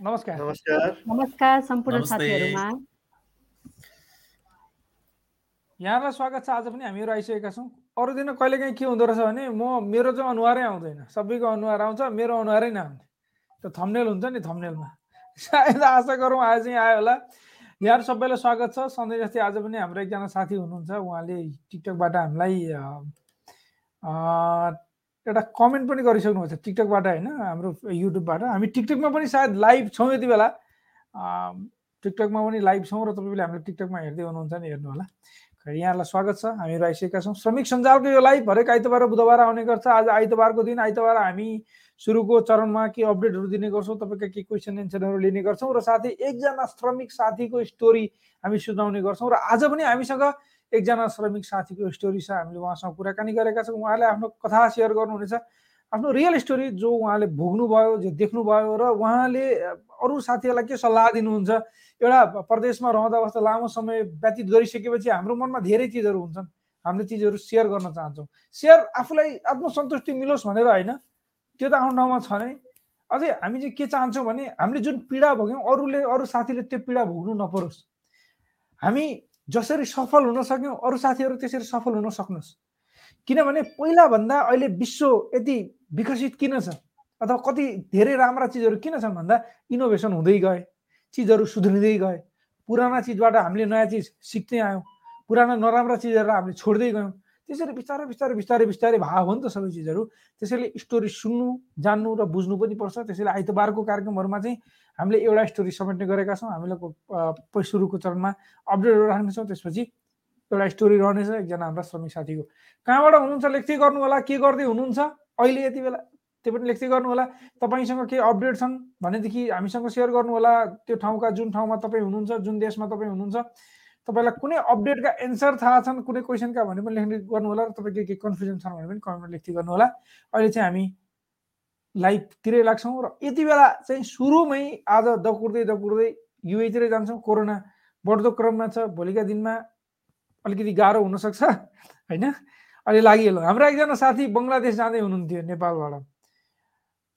नमस्कार। नमस्कार। नमस्कार सम्पूर्ण साथीहरूमा। यहाँलाई स्वागत छ आज पनि हामीहरू आइसकेका छौँ। अरू दिन कहिलेकाहीँ के हुँदो रहेछ भने म मेरो चाहिँ अनुहारै आउँदैन। सबैको अनुहार आउँछ मेरो अनुहारै नआउने त्यो थम्नेल हुन्छ नि थम्नेलमा सायद आशा गरौँ आज चाहिँ आयो होला। यहाँहरू सबैलाई स्वागत छ। सधैँ जस्तै आज पनि हाम्रो एकजना साथी हुनुहुन्छ। उहाँले टिकटकबाट हामीलाई एउटा कमेन्ट पनि गरिसक्नु छ टिकटकबाट होइन? हाम्रो युट्युबबाट हामी टिकटकमा पनि सायद लाइभ छौँ यति बेला। टिकटकमा पनि लाइभ छौँ र तपाईँले हामीले टिकटकमा हेर्दै हुनुहुन्छ नि हेर्नु होला यहाँलाई स्वागत छ। हामीहरू आइसकेका छौँ। श्रमिक सञ्जालको यो लाइभ हरेक आइतबार बुधबार आउने गर्छ। आज आइतबारको दिन आइतबार हामी सुरुको चरणमा के अपडेटहरू दिने गर्छौँ तपाईँका के क्वेसन एन्सरहरू लिने गर्छौँ र साथै एकजना श्रमिक साथीको स्टोरी हामी सुनाउने गर्छौँ। र आज पनि हामीसँग एकजना श्रमिक साथीको स्टोरी छ हामीले उहाँसँग कुराकानी गरेका छौँ। उहाँले आफ्नो कथा सेयर गर्नुहुनेछ। आफ्नो रियल स्टोरी जो उहाँले भोग्नुभयो जो देख्नुभयो र उहाँले अरू साथीहरूलाई के सल्लाह दिनुहुन्छ एउटा प्रदेशमा रहँदा अवस्था लामो समय व्यतीत गरिसकेपछि हाम्रो मनमा धेरै चिजहरू हुन्छन्। हामीले चिजहरू सेयर गर्न चाहन्छौँ। सेयर आफूलाई आत्मसन्तुष्टि मिलोस् भनेर होइन त्यो त आफ्नो ठाउँमा छ नै। अझै हामी चाहिँ के चाहन्छौँ भने हामीले जुन पीडा भोग्यौँ अरूले अरू साथीले त्यो पीडा भोग्नु नपरोस्। हामी जसरी सफल हुन सक्यौँ अरू साथीहरू त्यसरी सफल हुन सक्नुहोस् किनभने पहिलाभन्दा अहिले विश्व यति विकसित किन छ? अथवा कति धेरै राम्रा चिजहरू किन छन् भन्दा इनोभेसन हुँदै गए चिजहरू सुध्रिँदै गए। पुराना चिजबाट हामीले नयाँ चिज सिक्दै आयौँ पुराना नराम्रा चिजहरू हामीले छोड्दै गयौँ। त्यसरी बिस्तारै बिस्तारै बिस्तारै बिस्तारै भाव हो नि त सबै चिजहरू। त्यसैले स्टोरी सुन्नु जान्नु र बुझ्नु पनि पर्छ। त्यसैले आइतबारको कार्यक्रमहरूमा चाहिँ हामीले एउटा स्टोरी समेट्ने गरेका छौँ। हामीले सुरुको चरणमा अपडेटहरू राख्नेछौँ त्यसपछि एउटा स्टोरी रहनेछ एकजना हाम्रा श्रमिक साथीको। कहाँबाट हुनुहुन्छ? लेख्दै गर्नु होला। के गर्दै हुनुहुन्छ? अहिले यति बेला त्यो पनि लेख्दै गर्नु होला। तपाईँसँग केही अपडेट छन्? भनेदेखि हामीसँग सेयर गर्नु होला। त्यो ठाउँका जुन ठाउँमा तपाईँ हुनुहुन्छ जुन देशमा तपाईँ हुनुहुन्छ। तपाईँलाई कुनै अपडेटका एन्सर थाहा छन् कुनै क्वेसनका भने पनि लेख्ने गर्नु होला र तपाईँको के कन्फ्युजन छन् भने पनि कमेन्टमा लेख्दै गर्नु होला अहिले चाहिँ हामी लाइभतिरै लाग्छौँ र यति बेला चाहिँ सुरुमै आज दकुर्दै दकुर्दै युएतिरै जान्छौँ। कोरोना बढ्दो क्रममा छ भोलिका दिनमा अलिकति गाह्रो हुनसक्छ होइन? अहिले लागिहाल्नु हाम्रो एकजना साथी बङ्गलादेश जाँदै हुनुहुन्थ्यो नेपालबाट।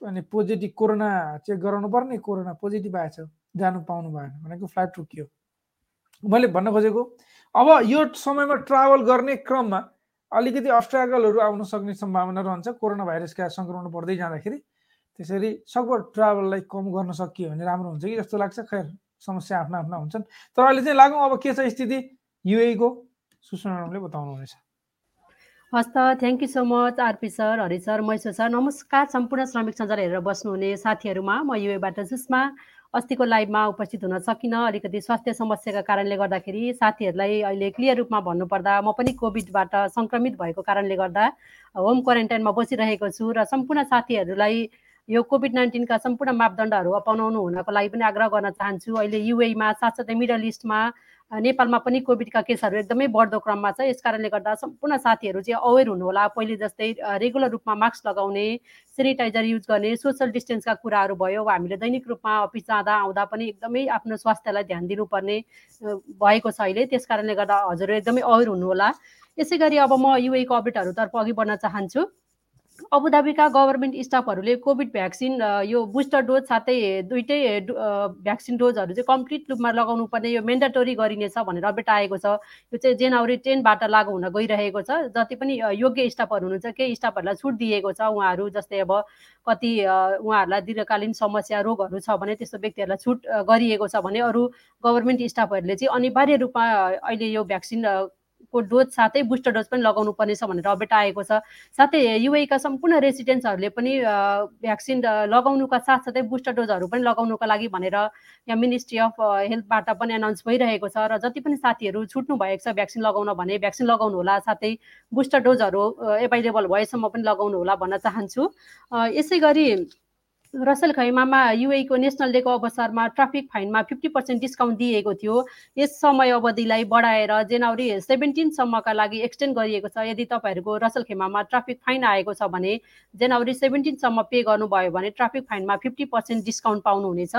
अनि पोजिटिभ कोरोना चेक गराउनु पर्ने कोरोना पोजिटिभ आएछ जानु पाउनु भएन भनेको फ्लाइट रोकियो। मैले भन्न खोजेको अब यो समयमा ट्राभल गर्ने क्रममा अलिकति अस्ट्रागलहरू आउन सक्ने सम्भावना रहन्छ। कोरोना भाइरसका सङ्क्रमण बढ्दै जाँदाखेरि त्यसरी सकभर ट्राभललाई कम गर्न सकियो भने राम्रो हुन्छ कि जस्तो लाग्छ? खैर समस्या आफ्ना आफ्ना हुन्छन्। तर अहिले चाहिँ लागौँ अब के छ स्थिति? युएको सुषमा बताउनुहुनेछ। हस् त thank you so much RP sir Hari sir मैसो सर नमस्कार सम्पूर्ण श्रमिक सञ्जाल हेरेर बस्नुहुने साथीहरूमा म युएबाट सुषमा अस्तिको लाइभमा उपस्थित हुन सकिनँ अलिकति स्वास्थ्य समस्याका कारणले गर्दाखेरि साथीहरूलाई अहिले क्लियर रूपमा भन्नुपर्दा म पनि कोभिडबाट सङ्क्रमित भएको कारणले गर्दा होम क्वारेन्टाइनमा बसिरहेको छु र सम्पूर्ण साथीहरूलाई यो कोभिड नाइन्टिनका सम्पूर्ण मापदण्डहरू अपनाउनु हुनको लागि पनि आग्रह गर्न चाहन्छु। अहिले युएमा साथसाथै मिडल इस्टमा नेपालमा पनि कोभिडका केसहरू एकदमै बढ्दो क्रममा छ। यस कारणले गर्दा सम्पूर्ण साथीहरू चाहिँ अवेर हुनुहोला। पहिले जस्तै रेगुलर रूपमा मास्क लगाउने सेनिटाइजर युज गर्ने सोसल डिस्टेन्सका कुराहरू भयो। हामीले दैनिक रूपमा अफिस जाँदा आउँदा पनि एकदमै आफ्नो स्वास्थ्यलाई ध्यान दिनुपर्ने भएको छ अहिले। त्यस कारणले गर्दा हजुर एकदमै अवेर हुनुहोला। यसै गरी अब म युएको अपडेटहरूतर्फ अघि बढ्न चाहन्छु। अबुधाबीका गभर्मेन्ट स्टाफहरूले कोभिड भ्याक्सिन यो बुस्टर डोज साथै दुइटै भ्याक्सिन डोजहरू चाहिँ कम्प्लिट रूपमा लगाउनु पर्ने यो मेन्डेटोरी गरिनेछ भनेर अपडेट आएको छ। यो चाहिँ जनवरी टेनबाट लागु हुन गइरहेको छ। जति पनि योग्य स्टाफहरू हुनुहुन्छ केही स्टाफहरूलाई छुट दिएको छ उहाँहरू जस्तै अब कति उहाँहरूलाई दीर्घकालीन समस्या रोगहरू छ भने त्यस्तो व्यक्तिहरूलाई छुट गरिएको छ भने अरू गभर्मेन्ट स्टाफहरूले चाहिँ अनिवार्य रूपमा अहिले यो भ्याक्सिन को डोज साथै बुस्टर डोज पनि लगाउनु पर्नेछ भनेर अपडेट आएको छ। साथै युएका सम्पूर्ण रेसिडेन्ट्सहरूले पनि भ्याक्सिन लगाउनुका साथसाथै बुस्टर डोजहरू पनि लगाउनुको लागि भनेर यहाँ मिनिस्ट्री अफ हेल्थबाट पनि एनाउन्स भइरहेको छ र जति पनि साथीहरू छुट्नु भएको छ भ्याक्सिन लगाउन भने भ्याक्सिन लगाउनु होला साथै बुस्टर डोजहरू एभाइलेबल भएसम्म पनि लगाउनु होला भन्न चाहन्छु। यसै गरी रसेल खैमामा युएको नेसनल डेको अवसरमा ट्राफिक फाइनमा फिफ्टी पर्सेन्ट डिस्काउन्ट दिएको थियो। यस समय अवधिलाई बढाएर जनवरी सेभेन्टिनसम्मका लागि एक्सटेन्ड गरिएको छ। यदि तपाईँहरूको रसल खेमामा ट्राफिक फाइन आएको छ भने जनवरी सेभेन्टिनसम्म पे गर्नुभयो भने ट्राफिक फाइनमा फिफ्टी पर्सेन्ट डिस्काउन्ट पाउनुहुनेछ।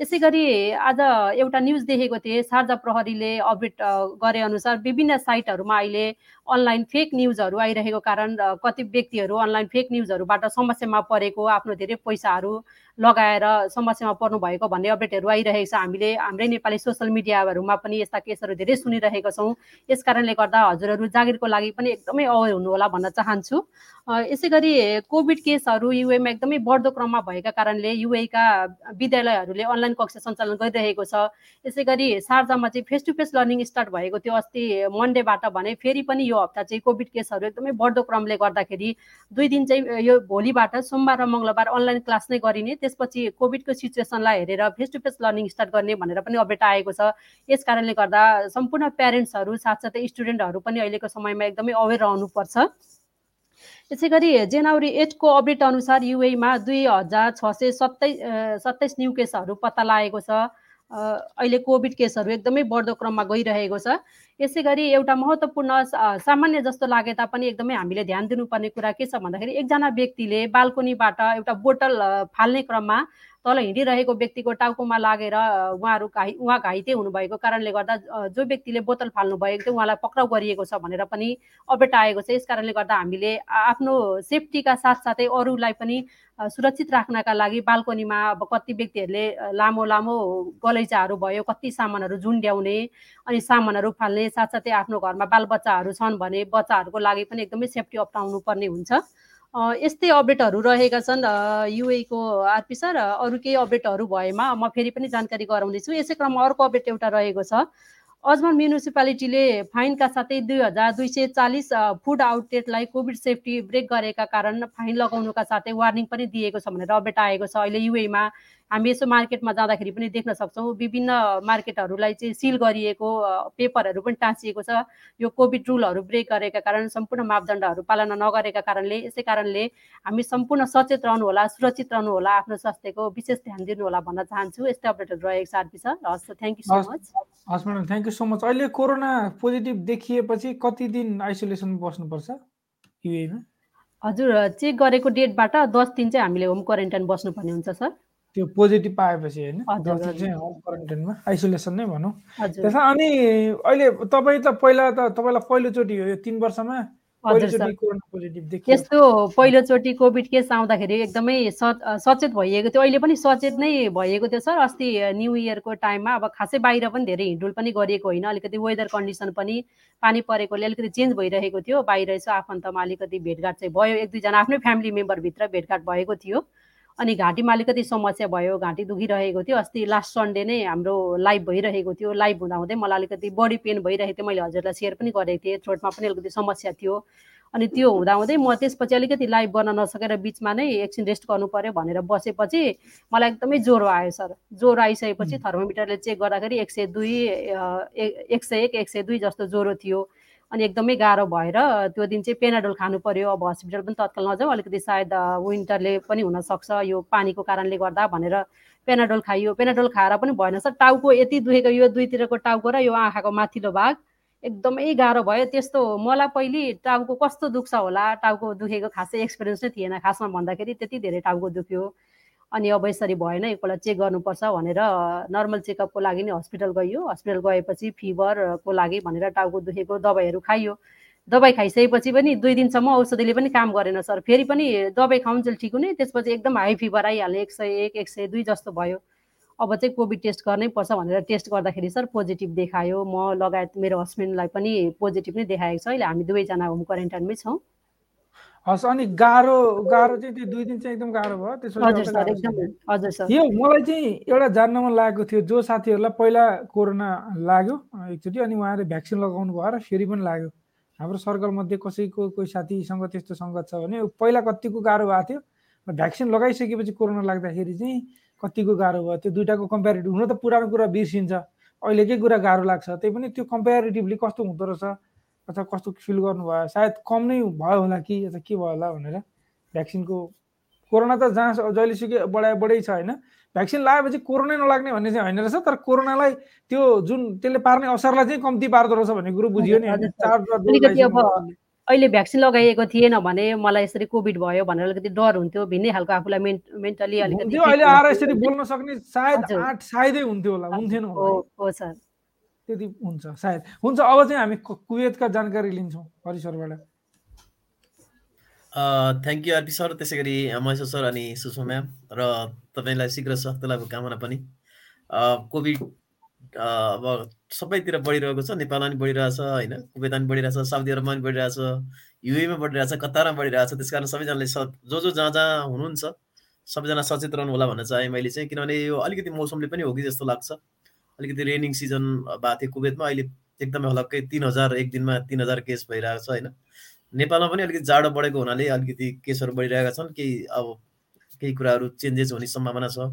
यसै गरी आज एउटा न्युज देखेको थिएँ सार्जा प्रहरीले अपडेट गरे अनुसार विभिन्न साइटहरूमा अहिले अनलाइन फेक न्युजहरू आइरहेको कारण कति व्यक्तिहरू अनलाइन फेक न्युजहरूबाट समस्यामा परेको आफ्नो धेरै पैसाहरू लगाएर समस्यामा पर्नु भएको भन्ने अपडेटहरू आइरहेको छ। हामीले हाम्रै नेपाली सोसियल मिडियाहरूमा पनि यस्ता केसहरू धेरै सुनिरहेका छौँ। यस कारणले गर्दा हजुरहरू जागिरको लागि पनि एकदमै अवेर हुनुहोला भन्न चाहन्छु। यसै गरी कोभिड केसहरू युएमा एकदमै बढ्दो क्रममा भएका कारणले युएका विद्यालयहरूले अनलाइन कक्षा सञ्चालन गरिरहेको छ। यसै गरी शारजामा चाहिँ face to face learning start भएको थियो। अस्ति मन्डेबाट भने फेरि पनि यो हप्ता चाहिँ कोभिड केसहरू एकदमै बढ्दो क्रमले गर्दाखेरि दुई दिन चाहिँ यो भोलिबाट सोमबार र मङ्गलबार अनलाइन क्लास नै गरिने। त्यसपछि कोभिडको सिचुएसनलाई हेरेर face to face learning start गर्ने भनेर पनि अपडेट आएको छ। यस कारणले गर्दा सम्पूर्ण प्यारेन्ट्सहरू साथसाथै स्टुडेन्टहरू पनि अहिलेको समयमा एकदमै अवेर रहनुपर्छ। यसै गरी जनवरी एटको अपडेट अनुसार युएमा दुई हजार छ सय सत्ताइस सत्ताइस न्यु केसहरू पत्ता लागेको छ। अहिले कोभिड केसहरू एकदमै बढ्दो क्रममा गइरहेको छ। यसै गरी एउटा महत्त्वपूर्ण सामान्य जस्तो लागे तापनि एकदमै हामीले ध्यान दिनुपर्ने कुरा के छ भन्दाखेरि एकजना व्यक्तिले बाल्कोनीबाट एउटा बोतल फाल्ने क्रममा तल हिँडिरहेको व्यक्तिको टाउकोमा लागेर उहाँहरू घाइ उहाँ घाइते हुनुभएको कारणले गर्दा जो व्यक्तिले बोतल फाल्नु भएको थियो उहाँलाई पक्राउ गरिएको छ भनेर पनि अपडेट आएको छ। यस कारणले गर्दा हामीले आफ्नो सेफ्टीका साथसाथै अरूलाई पनि सुरक्षित राख्नका लागि बाल्कनीमा अब कति व्यक्तिहरूले लामो लामो गलैँचाहरू भयो कति सामानहरू झुन्ड्याउने अनि सामानहरू फाल्ने साथसाथै आफ्नो घरमा बालबच्चाहरू छन् भने बच्चाहरूको लागि पनि एकदमै सेफ्टी अप्नाउनु पर्ने हुन्छ। यस्तै अपडेटहरू रहेका छन् युएको आरपी सर अरू केही अपडेटहरू भएमा म फेरि पनि जानकारी गराउँदैछु। यसै क्रममा अर्को अपडेट एउटा रहेको छ। अजमल म्युनिसिपालिटीले फाइनका साथै दुई हजार दुई सय चालिस फुड आउटलेटलाई कोभिड सेफ्टी ब्रेक गरेका कारण फाइन लगाउनुका साथै वार्निङ पनि दिएको छ भनेर अपडेट आएको छ। अहिले युएमा हामी यसो मार्केटमा जाँदाखेरि पनि देख्न सक्छौँ विभिन्न मार्केटहरूलाई चाहिँ सिल गरिएको पेपरहरू पनि टाँसिएको छ। यो कोभिड रुलहरू ब्रेक गरेका कारण सम्पूर्ण मापदण्डहरू पालना नगरेका कारणले यसै कारणले हामी सम्पूर्ण सचेत रहनुहोला सुरक्षित रहनुहोला आफ्नो स्वास्थ्यको विशेष ध्यान दिनुहोला भन्न चाहन्छु। यस्तै अपडेटहरू रहेको छ आरपी सर। हस् थ्याङ्क यू सो मच हस् madam thank you so much अहिले कोरोना पोजिटिभ देखिएपछि कति दिन आइसोलेसन बस्नुपर्छ? युएमा हजुर चेक गरेको डेटबाट दस दिन चाहिँ हामीले होम क्वारेन्टाइन बस्नुपर्ने हुन्छ सर त्यो पोजिटिभ पाएपछि होइन? होम क्वारेन्टाइनमा आइसोलेसन नै भनौँ। त्यसमा अनि अहिले तपाईँ त पहिला त तपाईँलाई पहिलोचोटि हो यो तिन वर्षमा यस्तो पहिलोचोटि कोभिड केस आउँदाखेरि एकदमै सचेत भइएको थियो। अहिले पनि सचेत नै भएको थियो सर। अस्ति न्यु इयरको टाइममा अब खासै बाहिर पनि धेरै हिँडुल पनि गरिएको होइन। अलिकति वेदर कन्डिसन पनि पानी परेकोले अलिकति चेन्ज भइरहेको थियो। बाहिर यसो आफन्तमा अलिकति भेटघाट चाहिँ भयो। एक दुईजना आफ्नै फ्यामिली मेम्बरभित्र भेटघाट भएको थियो। अनि घाँटीमा अलिकति समस्या भयो घाँटी दुखिरहेको थियो। अस्ति लास्ट सन्डे नै हाम्रो लाइभ भइरहेको थियो। लाइभ हुँदाहुँदै मलाई अलिकति बडी पेन भइरहेको थियो। मैले हजुरलाई सेयर पनि गरेको थिएँ। थ्रोटमा पनि अलिकति समस्या थियो। अनि त्यो हुँदाहुँदै म त्यसपछि अलिकति लाइभ गर्न नसकेर बिचमा नै एकछिन रेस्ट गर्नु पऱ्यो भनेर बसेपछि मलाई एकदमै ज्वरो आयो सर। ज्वरो आइसकेपछि थर्मोमिटरले चेक गर्दाखेरि एक सय दुई एक सय एक एक सय दुई जस्तो ज्वरो थियो। अनि एकदमै गाह्रो भएर त्यो दिन चाहिँ पेनाडोल खानु पर्यो अब हस्पिटल पनि तत्काल नजाउँ अलिकति सायद विन्टरले पनि हुनसक्छ यो पानीको कारणले गर्दा भनेर पेनाडोल खाइयो। पेनाडोल खाएर पनि भएन सर टाउको यति दुखेको यो दुईतिरको टाउको र यो आँखाको माथिल्लो भाग एकदमै गाह्रो भयो। त्यस्तो मलाई पहिले टाउको कस्तो दुख्छ होला टाउको दुखेको खासै एक्सपिरियन्स नै थिएन खासमा भन्दाखेरि त्यति धेरै टाउको दुख्यो। अनि अब यसरी भएन एकपल्ट चेक गर्नुपर्छ भनेर नर्मल चेकअपको लागि नै हस्पिटल गइयो। हस्पिटल गएपछि फिभरको लागि भनेर टाउको दुखेको दबाईहरू खाइयो। दबाई खाइसकेपछि पनि दुई दिनसम्म औषधिले पनि काम गरेन सर। फेरि पनि दबाई खाउन्जेल ठिक हुने त्यसपछि एकदम हाई फिभर आइहाल्ने एक सय एक एक सय दुई जस्तो भयो। अब चाहिँ कोभिड टेस्ट गर्नै पर्छ भनेर टेस्ट गर्दाखेरि सर पोजिटिभ देखायो। म लगायत मेरो हस्बेन्डलाई पनि पोजिटिभ नै देखाएको छ। अहिले हामी दुवैजना होम क्वारेन्टाइनमै छौँ। हस् अनि गाह्रो गाह्रो चाहिँ त्यो दुई दिन चाहिँ एकदम गाह्रो भयो। त्यसो यो मलाई चाहिँ एउटा जान्न मन लागेको थियो जो साथीहरूलाई पहिला कोरोना लाग्यो एकचोटि अनि उहाँले भ्याक्सिन लगाउनु भयो र फेरि पनि लाग्यो। हाम्रो सर्कलमध्ये कसैको कोही साथीसँग त्यस्तो सङ्गत छ भने पहिला कतिको गाह्रो भएको थियो भ्याक्सिन लगाइसकेपछि कोरोना लाग्दाखेरि चाहिँ कतिको गाह्रो भयो। त्यो दुइटाको कम्पेरिटिभ हुन त पुरानो कुरा बिर्सिन्छ। अहिलेकै कुरा गाह्रो लाग्छ। त्यही पनि त्यो कम्पेरिटिभली कस्तो हुँदो रहेछ? अथवा कस्तो फिल गर्नुभयो सायद कम नै भयो होला कि? अथवा के भयो होला भनेर भ्याक्सिनको कोरोना त जहाँ जहिलेसुकै बढाइ बढै छ होइन। भ्याक्सिन लगाएपछि कोरोना नलाग्ने भन्ने चाहिँ होइन रहेछ तर कोरोनालाई त्यो जुन त्यसले पार्ने असरलाई चाहिँ कम्ती पार्दो रहेछ भन्ने कुरो बुझियो नि अहिले भ्याक्सिन लगाइएको थिएन भने मलाई यसरी कोभिड भयो भनेर अलिकति डर हुन्थ्यो भिन्नै खालको आफूलाई मेन्टली अलिकति अहिले आएर यसरी बोल्न सक्ने सायद आठ सायदै हुन्थ्यो होला हुन्थेन हो सर। त्यति हुन्छ सायद। हुन्छ अब चाहिँ हामी कुवेतका जानकारी लिन्छौँ हरिसरबाट थ्याङ्क यू आरपी सर। त्यसै गरी महेश्वर सर अनि सुषमा म्याम र तपाईँलाई शीघ्र स्वास्थ्य लाभको कामना पनि। कोभिड अब सबैतिर बढिरहेको छ नेपालमा पनि बढिरहेछ होइन? कुवेतमा पनि बढिरहेछ साउदी अरबमा पनि बढिरहेछ युएमा बढिरहेछ कतारमा बढिरहेछ त्यस कारण सबैजनाले स जो जो जहाँ जहाँ हुनुहुन्छ सबैजना सचेत रहनु होला भन्न चाहेँ मैले चाहिँ। किनभने यो अलिकति मौसमले पनि हो कि जस्तो लाग्छ। अलिकति रेनिङ सिजन भएको थियो कुवेतमा अहिले एकदमै हलक्कै तिन हजार एक दिनमा तिन हजार केस भइरहेको छ होइन? नेपालमा पनि अलिकति जाडो बढेको हुनाले अलिकति केसहरू बढिरहेका छन् केही अब केही कुराहरू चेन्जेस हुने सम्भावना छ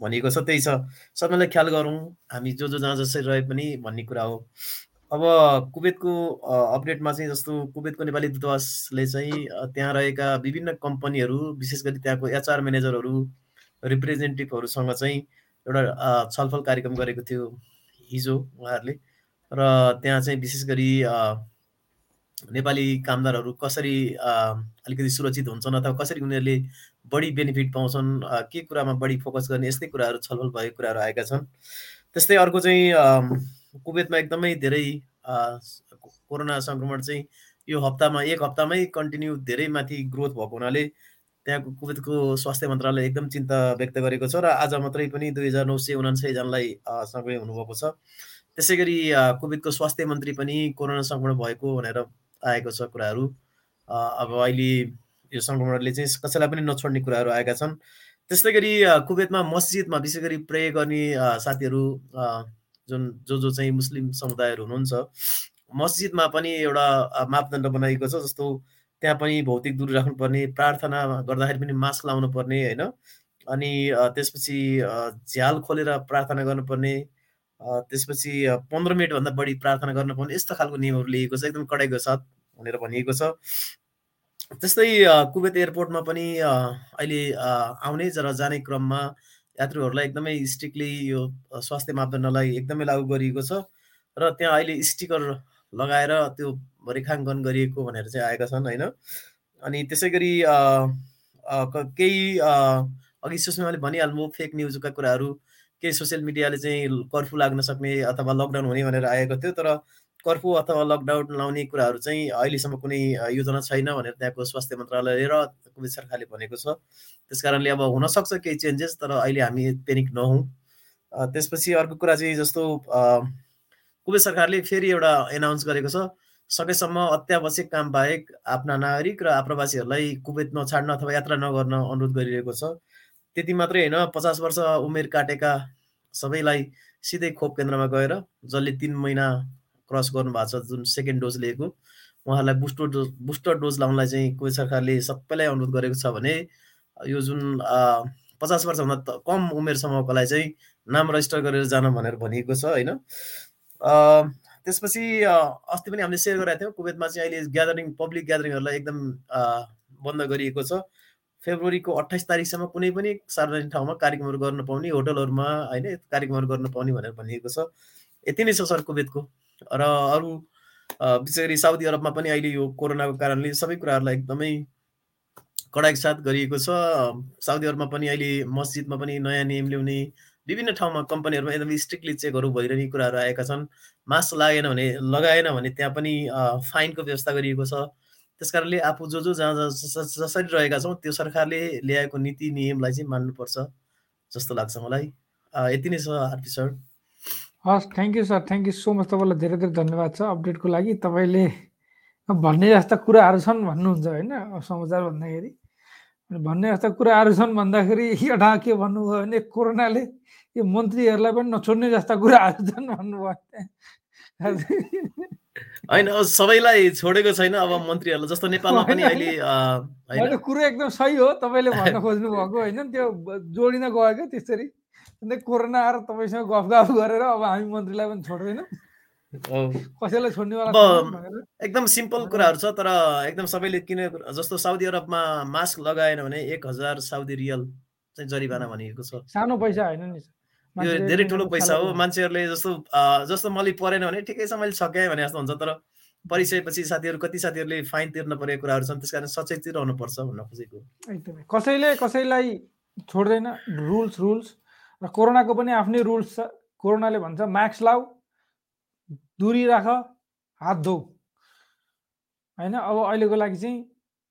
भनिएको छ त्यही छ। सबैलाई ख्याल गरौँ हामी जो जो जहाँ जसरी रहे पनि भन्ने कुरा हो। अब कुवेतको अपडेटमा चाहिँ जस्तो कुवेतको नेपाली दूतावासले चाहिँ त्यहाँ रहेका विभिन्न कम्पनीहरू विशेष गरी त्यहाँको एचआर म्यानेजरहरू रिप्रेजेन्टेटिभहरूसँग चाहिँ एउटा छलफल कार्यक्रम गरेको थियो हिजो उहाँहरूले। र त्यहाँ चाहिँ विशेष गरी नेपाली कामदारहरू कसरी अलिकति सुरक्षित हुन्छन् अथवा कसरी उनीहरूले बढी बेनिफिट पाउँछन् के कुरामा बढी फोकस गर्ने यस्तै कुराहरू छलफल भएको कुराहरू आएका छन्। त्यस्तै अर्को चाहिँ कुवेतमा एकदमै धेरै कोरोना सङ्क्रमण चाहिँ यो हप्तामा एक हप्तामै कन्टिन्यू धेरै माथि ग्रोथ भएको हुनाले त्यहाँको कुवेतको स्वास्थ्य मन्त्रालय एकदम चिन्ता व्यक्त गरेको छ र आज मात्रै पनि दुई हजार नौ सय उनासयजनालाई सङ्क्रमित हुनुभएको छ। त्यसै गरी कुवेतको स्वास्थ्य मन्त्री पनि कोरोना सङ्क्रमण भएको भनेर आएको छ कुराहरू। अब अहिले यो सङ्क्रमणले चाहिँ कसैलाई पनि नछोड्ने कुराहरू आएका छन्। त्यस्तै गरी कुवेतमा मस्जिदमा विशेष गरी प्रे गर्ने साथीहरू जुन जो जो चाहिँ मुस्लिम समुदायहरू हुनुहुन्छ मस्जिदमा पनि एउटा मापदण्ड बनाइएको छ जस्तो त्यहाँ पनि भौतिक दूरी राख्नुपर्ने प्रार्थना गर्दाखेरि पनि मास्क लाउनु पर्ने होइन? अनि त्यसपछि झ्याल खोलेर प्रार्थना गर्नुपर्ने त्यसपछि पन्ध्र मिनटभन्दा बढी प्रार्थना गर्न पाउने यस्तो खालको नियमहरू लिएको छ। एकदम कडाइको साथ भनेर भनिएको छ। त्यस्तै कुवेत एयरपोर्टमा पनि अहिले आउने र जाने क्रममा यात्रुहरूलाई एकदमै स्ट्रिक्टली यो स्वास्थ्य मापदण्डलाई एकदमै लागू गरिएको छ। र त्यहाँ अहिले स्टिकर लगाएर त्यो रेखाङ्कन गरिएको भनेर चाहिँ आएका छन् होइन? अनि त्यसै गरी केही अघि सुषमाले भनिहाल्नु फेक न्युजका कुराहरू केही सोसियल मिडियाले चाहिँ कर्फ्यू लाग्न सक्ने अथवा लकडाउन हुने भनेर आएको थियो तर कर्फ्यू अथवा लकडाउन लाउने कुराहरू चाहिँ अहिलेसम्म कुनै योजना छैन भनेर त्यहाँको स्वास्थ्य मन्त्रालयले र कुवेत सरकारले भनेको छ। त्यस कारणले अब हुनसक्छ केही चेन्जेस तर अहिले हामी पेनिक नहौँ। त्यसपछि अर्को कुरा चाहिँ जस्तो कुवेत सरकारले फेरि एउटा एनाउन्स गरेको छ सकेसम्म अत्यावश्यक काम बाहेक आफ्ना नागरिक र आप्रवासीहरूलाई कुवेत नछाड्न अथवा यात्रा नगर्न अनुरोध गरिरहेको छ। त्यति मात्रै होइन पचास वर्ष उमेर काटेका सबैलाई सिधै खोप केन्द्रमा गएर जसले तिन महिना क्रस गर्नुभएको छ जुन सेकेन्ड डोज लिएको उहाँहरूलाई बुस्टर डोज बुस्टर डोज लाउनलाई चाहिँ कोही सरकारले सबैलाई अनुरोध गरेको छ भने यो जुन पचास वर्षभन्दा कम उमेरसम्मकोलाई चाहिँ नाम रजिस्टर गरेर जान भनेर भनिएको छ होइन? त्यसपछि अस्ति पनि हामीले सेयर गरेका थियौँ। कुवेतमा चाहिँ अहिले ग्यादरिङ पब्लिक ग्यादरिङहरूलाई एकदम बन्द गरिएको छ। फेब्रुअरीको अठाइस तारिकसम्म कुनै पनि सार्वजनिक ठाउँमा कार्यक्रमहरू गर्न पाउने होटलहरूमा होइन कार्यक्रमहरू गर्न पाउने भनेर भनिएको छ। यति नै छ सर कुवेतको। र अरू विशेष गरी साउदी अरबमा पनि अहिले यो कोरोनाको कारणले सबै कुराहरूलाई एकदमै कडाइको साथ गरिएको छ। साउदी अरबमा पनि अहिले मस्जिदमा पनि नयाँ नियम ल्याउने विभिन्न ठाउँमा कम्पनीहरूमा एकदमै स्ट्रिक्टली चेकहरू भइरहने कुराहरू आएका छन्। मास्क लागेन भने लगाएन भने त्यहाँ पनि फाइनको व्यवस्था गरिएको छ। त्यस कारणले आफू जो जो जहाँ जसरी रहेका छौँ त्यो सरकारले ल्याएको नीति नियमलाई चाहिँ मान्नुपर्छ जस्तो लाग्छ मलाई। यति नै छ आरपी सर। हस् thank you sir thank you so much तपाईँलाई धेरै धेरै धन्यवाद छ अपडेटको लागि। तपाईँले भन्ने जस्ता कुराहरू छन् भन्नुहुन्छ होइन? समाचार भन्दाखेरि। भन्ने जस्ता कुराहरू छन् भन्दाखेरि एउटा के भन्नुभयो भने कोरोनाले यो मन्त्रीहरूलाई पनि नछोड्ने जस्ता कुराहरू छन् भन्नुभयो। होइन सबैलाई छोडेको छैन अब मन्त्रीहरूलाई जस्तो नेपालमा पनि अहिले कुरो एकदम सही हो तपाईँले भन्न खोज्नु भएको होइन। त्यो जोडिन गयो क्या त्यसरी। अन्त कोरोना आएर तपाईँसँग गफ गफ गरेर अब हामी मन्त्रीलाई पनि छोड्दैनौँ। कसैलाई छोड्नेवाला एकदम सिम्पल कुराहरू छ तर एकदम सबैले किन जस्तो साउदी अरबमा मास्क लगाएन भने एक हजार साउदी रियल चाहिँ जरिवाना भनिएको छ। सानो पैसा होइन नि यो धेरै ठुलो पैसा हो। मान्छेहरूले जस्तो जस्तो मैले परेन भने ठिकै छ मैले सकेँ भने जस्तो हुन्छ। तर परिसकेपछि साथीहरू कति साथीहरूले फाइन तिर्न परेको कुराहरू छन् त्यस कारण सचेत रहनुपर्छ भन्न खोजेको। एकदमै। कसैले कसैलाई छोड्दैन। रुल्स रुल्स र कोरोनाको पनि आफ्नै रुल्स छ। कोरोनाले भन्छ मास्क लाऊ दुरी राख हात धो। होइन? अब अहिलेको लागि चाहिँ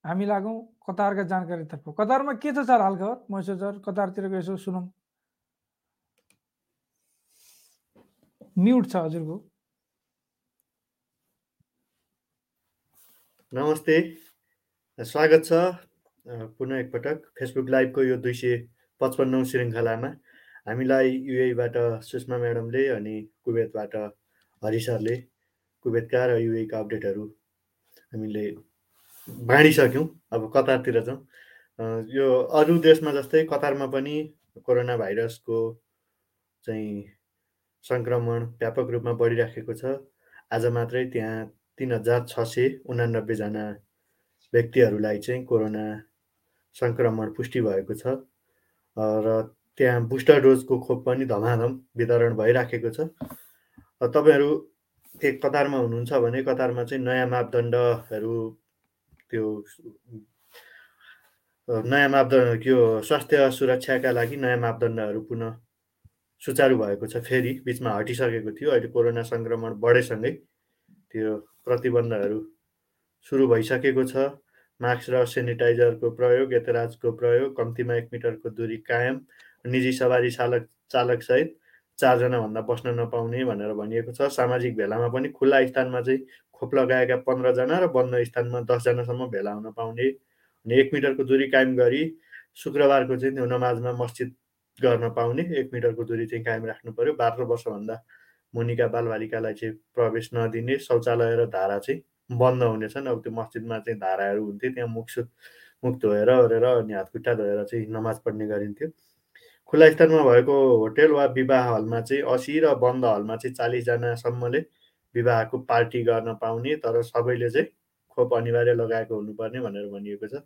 हामी लागौँ कतारका जानकारीतर्फ। कतारमा के छ सर हालखबर? महेश्वर सर कतारतिरको यसो सुनौँ। म्युट छ हजुरको। नमस्ते स्वागत छ पुनः एकपटक फेसबुक लाइभको यो दुई सय पचपन्नौ श्रृङ्खलामा। हामीलाई युएबाट सुषमा म्याडमले अनि कुवेतबाट हरि सरले कुवेतका र युएका अपडेटहरू हामीले बाँडिसक्यौँ। अब कतारतिर जाउँ यो अरू देशमा जस्तै कतारमा पनि कोरोना भाइरसको चाहिँ सङ्क्रमण व्यापक रूपमा बढिराखेको छ। आज मात्रै त्यहाँ तिन हजार छ सय उनानब्बेजना व्यक्तिहरूलाई चाहिँ कोरोना सङ्क्रमण पुष्टि भएको छ। र त्यहाँ बुस्टर डोजको खोप पनि धमाधम वितरण भइराखेको छ। तपाईँहरू एक कतारमा हुनुहुन्छ भने कतारमा चाहिँ नयाँ मापदण्डहरू त्यो नयाँ मापदण्ड त्यो स्वास्थ्य सुरक्षाका लागि नयाँ मापदण्डहरू पुनः सुचारु भएको छ। फेरि बिचमा हटिसकेको थियो। अहिले कोरोना सङ्क्रमण बढेसँगै त्यो प्रतिबन्धहरू सुरु भइसकेको छ। मास्क र सेनिटाइजरको प्रयोग यतराजको प्रयोग कम्तीमा एक मिटरको दूरी कायम निजी सवारी चालक चालकसहित चारजनाभन्दा बस्न नपाउने भनेर भनिएको छ। सामाजिक भेलामा पनि खुल्ला स्थानमा चाहिँ खोप लगाएका पन्ध्रजना र बन्द स्थानमा दसजनासम्म भेला हुन पाउने। अनि एक मिटरको दूरी कायम गरी शुक्रबारको चाहिँ त्यो नमाजमा मस्जिद गर्न पाउने एक मिटरको दूरी चाहिँ कायम राख्नु पऱ्यो बाह्र वर्षभन्दा मुनिका बालबालिकालाई चाहिँ प्रवेश नदिने शौचालय र धारा चाहिँ बन्द हुनेछन्। अब त्यो मस्जिदमा चाहिँ धाराहरू हुन्थ्यो त्यहाँ मुख मुख धोएर ओरेर अनि हातखुट्टा धोएर चाहिँ नमाज पढ्ने गरिन्थ्यो। खुल्ला स्थानमा भएको होटेल वा विवाह हलमा चाहिँ असी र बन्द हलमा चाहिँ चालिसजनासम्मले विवाहको पार्टी गर्न पाउने तर सबैले चाहिँ खोप अनिवार्य लगाएको हुनुपर्ने भनेर भनिएको छ।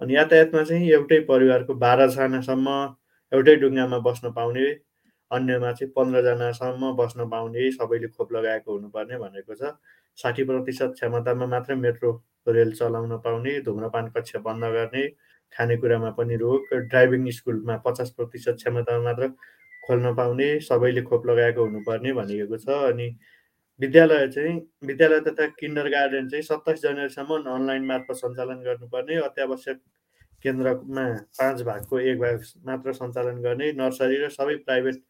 अनि यातायातमा चाहिँ एउटै परिवारको बाह्रजनासम्म एउटै डुङ्गामा बस्न पाउने अन्यमा चाहिँ पन्ध्रजनासम्म बस्न पाउने सबैले खोप लगाएको हुनुपर्ने भनेको छ। साठी प्रतिशत क्षमतामा मात्रै मेट्रो रेल चलाउन पाउने धुम्रपान कक्ष बन्द गर्ने खानेकुरामा पनि रोक ड्राइभिङ स्कुलमा पचास प्रतिशत क्षमतामा मात्र खोल्न पाउने सबैले खोप लगाएको हुनुपर्ने भनिएको छ। अनि विद्यालय चाहिँ विद्यालय तथा किन्डर गार्डन चाहिँ सत्ताइस जनवरीसम्म अनलाइन मार्फत सञ्चालन गर्नुपर्ने अत्यावश्यक केन्द्रमा पाँच भागको एक भाग मात्र सञ्चालन गर्ने नर्सरी र सबै प्राइभेट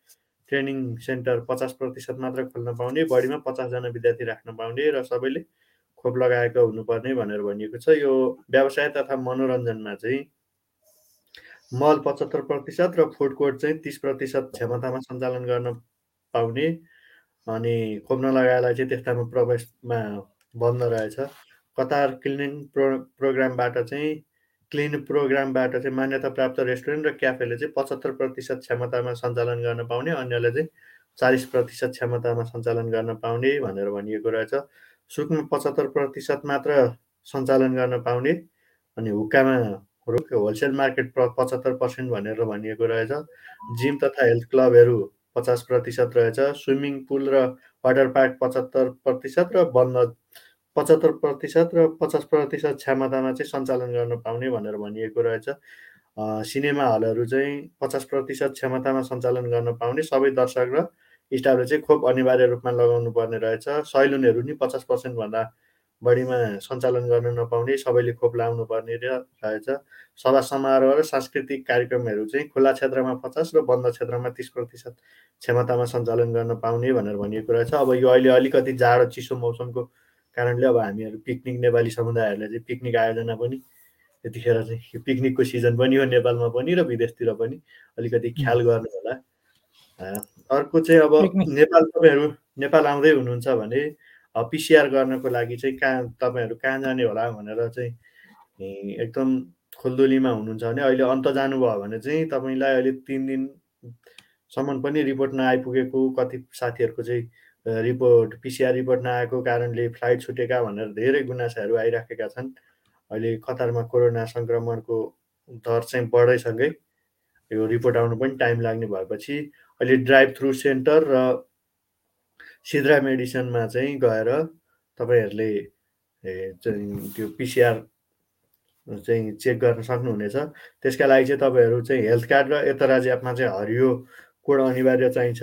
ट्रेनिङ सेन्टर पचास प्रतिशत मात्र खोल्न पाउने बढीमा पचासजना विद्यार्थी राख्न पाउने र सबैले खोप लगाएको हुनुपर्ने भनेर भनिएको छ। यो व्यवसाय तथा मनोरञ्जनमा चाहिँ मल पचहत्तर प्रतिशत र फुड कोर्ट चाहिँ तिस प्रतिशत क्षमतामा सञ्चालन गर्न पाउने अनि खोप नलगाएलाई चाहिँ त्यस्तामा प्रवेशमा बन्द रहेछ। कतार क्लिनिङ प्रो प्रोग्रामबाट चाहिँ क्लिन प्रोग्रामबाट चाहिँ मान्यता प्राप्त रेस्टुरेन्ट र क्याफेले चाहिँ पचहत्तर प्रतिशत क्षमतामा सञ्चालन गर्न पाउने अन्यले चाहिँ चालिस प्रतिशत क्षमतामा सञ्चालन गर्न पाउने भनेर भनिएको रहेछ। सुकमा पचहत्तर प्रतिशत मात्र सञ्चालन गर्न पाउने अनि हुक्कामा होलसेल मार्केट पचहत्तर पर्सेन्ट भनेर भनिएको रहेछ। जिम तथा हेल्थ क्लबहरू पचास प्रतिशत रहेछ। स्विमिङ पुल र वाटर पार्क पचहत्तर प्रतिशत र बन्द पचहत्तर प्रतिशत र पचास प्रतिशत क्षमतामा चाहिँ सञ्चालन गर्न पाउने भनेर भनिएको रहेछ। सिनेमा हलहरू चाहिँ पचास प्रतिशत क्षमतामा सञ्चालन गर्न पाउने। सबै दर्शक र स्टाफले चाहिँ खोप अनिवार्य रूपमा लगाउनु पर्ने रहेछ। सैलुनहरू नि पचास पर्सेन्टभन्दा बढीमा सञ्चालन गर्न नपाउने। सबैले खोप लाउनु पर्ने रहेछ। सभा समारोह र सांस्कृतिक कार्यक्रमहरू चाहिँ खुल्ला क्षेत्रमा पचास र बन्द क्षेत्रमा तिस प्रतिशत क्षमतामा सञ्चालन गर्न पाउने भनेर भनिएको रहेछ। अब यो अहिले अलिकति जाडो चिसो मौसमको कारणले अब हामीहरू पिकनिक नेपाली समुदायहरूले चाहिँ पिकनिक आयोजना पनि यतिखेर चाहिँ यो पिकनिकको सिजन पनि हो नेपालमा पनि र विदेशतिर पनि अलिकति ख्याल गर्नु होला। अर्को चाहिँ अब नेपाल तपाईँहरू नेपाल आउँदै हुनुहुन्छ भने पिसिआर गर्नको लागि चाहिँ कहाँ तपाईँहरू कहाँ जाने होला भनेर चाहिँ एकदम खुल्दुलीमा हुनुहुन्छ भने अहिले अन्त जानुभयो भने चाहिँ तपाईँलाई अहिले तिन दिनसम्म पनि रिपोर्ट नआइपुगेको कति साथीहरूको चाहिँ रिपोर्ट पिसिआर रिपोर्ट नआएको कारणले फ्लाइट छुटेका भनेर धेरै गुनासाहरू आइराखेका छन्। अहिले कतारमा कोरोना सङ्क्रमणको दर चाहिँ बढैसँगै यो रिपोर्ट आउनु पनि टाइम लाग्ने भएपछि अहिले ड्राइभ थ्रु सेन्टर र सिद्रा मेडिसनमा चाहिँ गएर तपाईँहरूले त्यो पिसिआर चाहिँ चेक गर्न सक्नुहुनेछ। त्यसका लागि चाहिँ तपाईँहरू चाहिँ हेल्थ कार्ड र यता राज्य एपमा चाहिँ हरियो कोड अनिवार्य चाहिन्छ।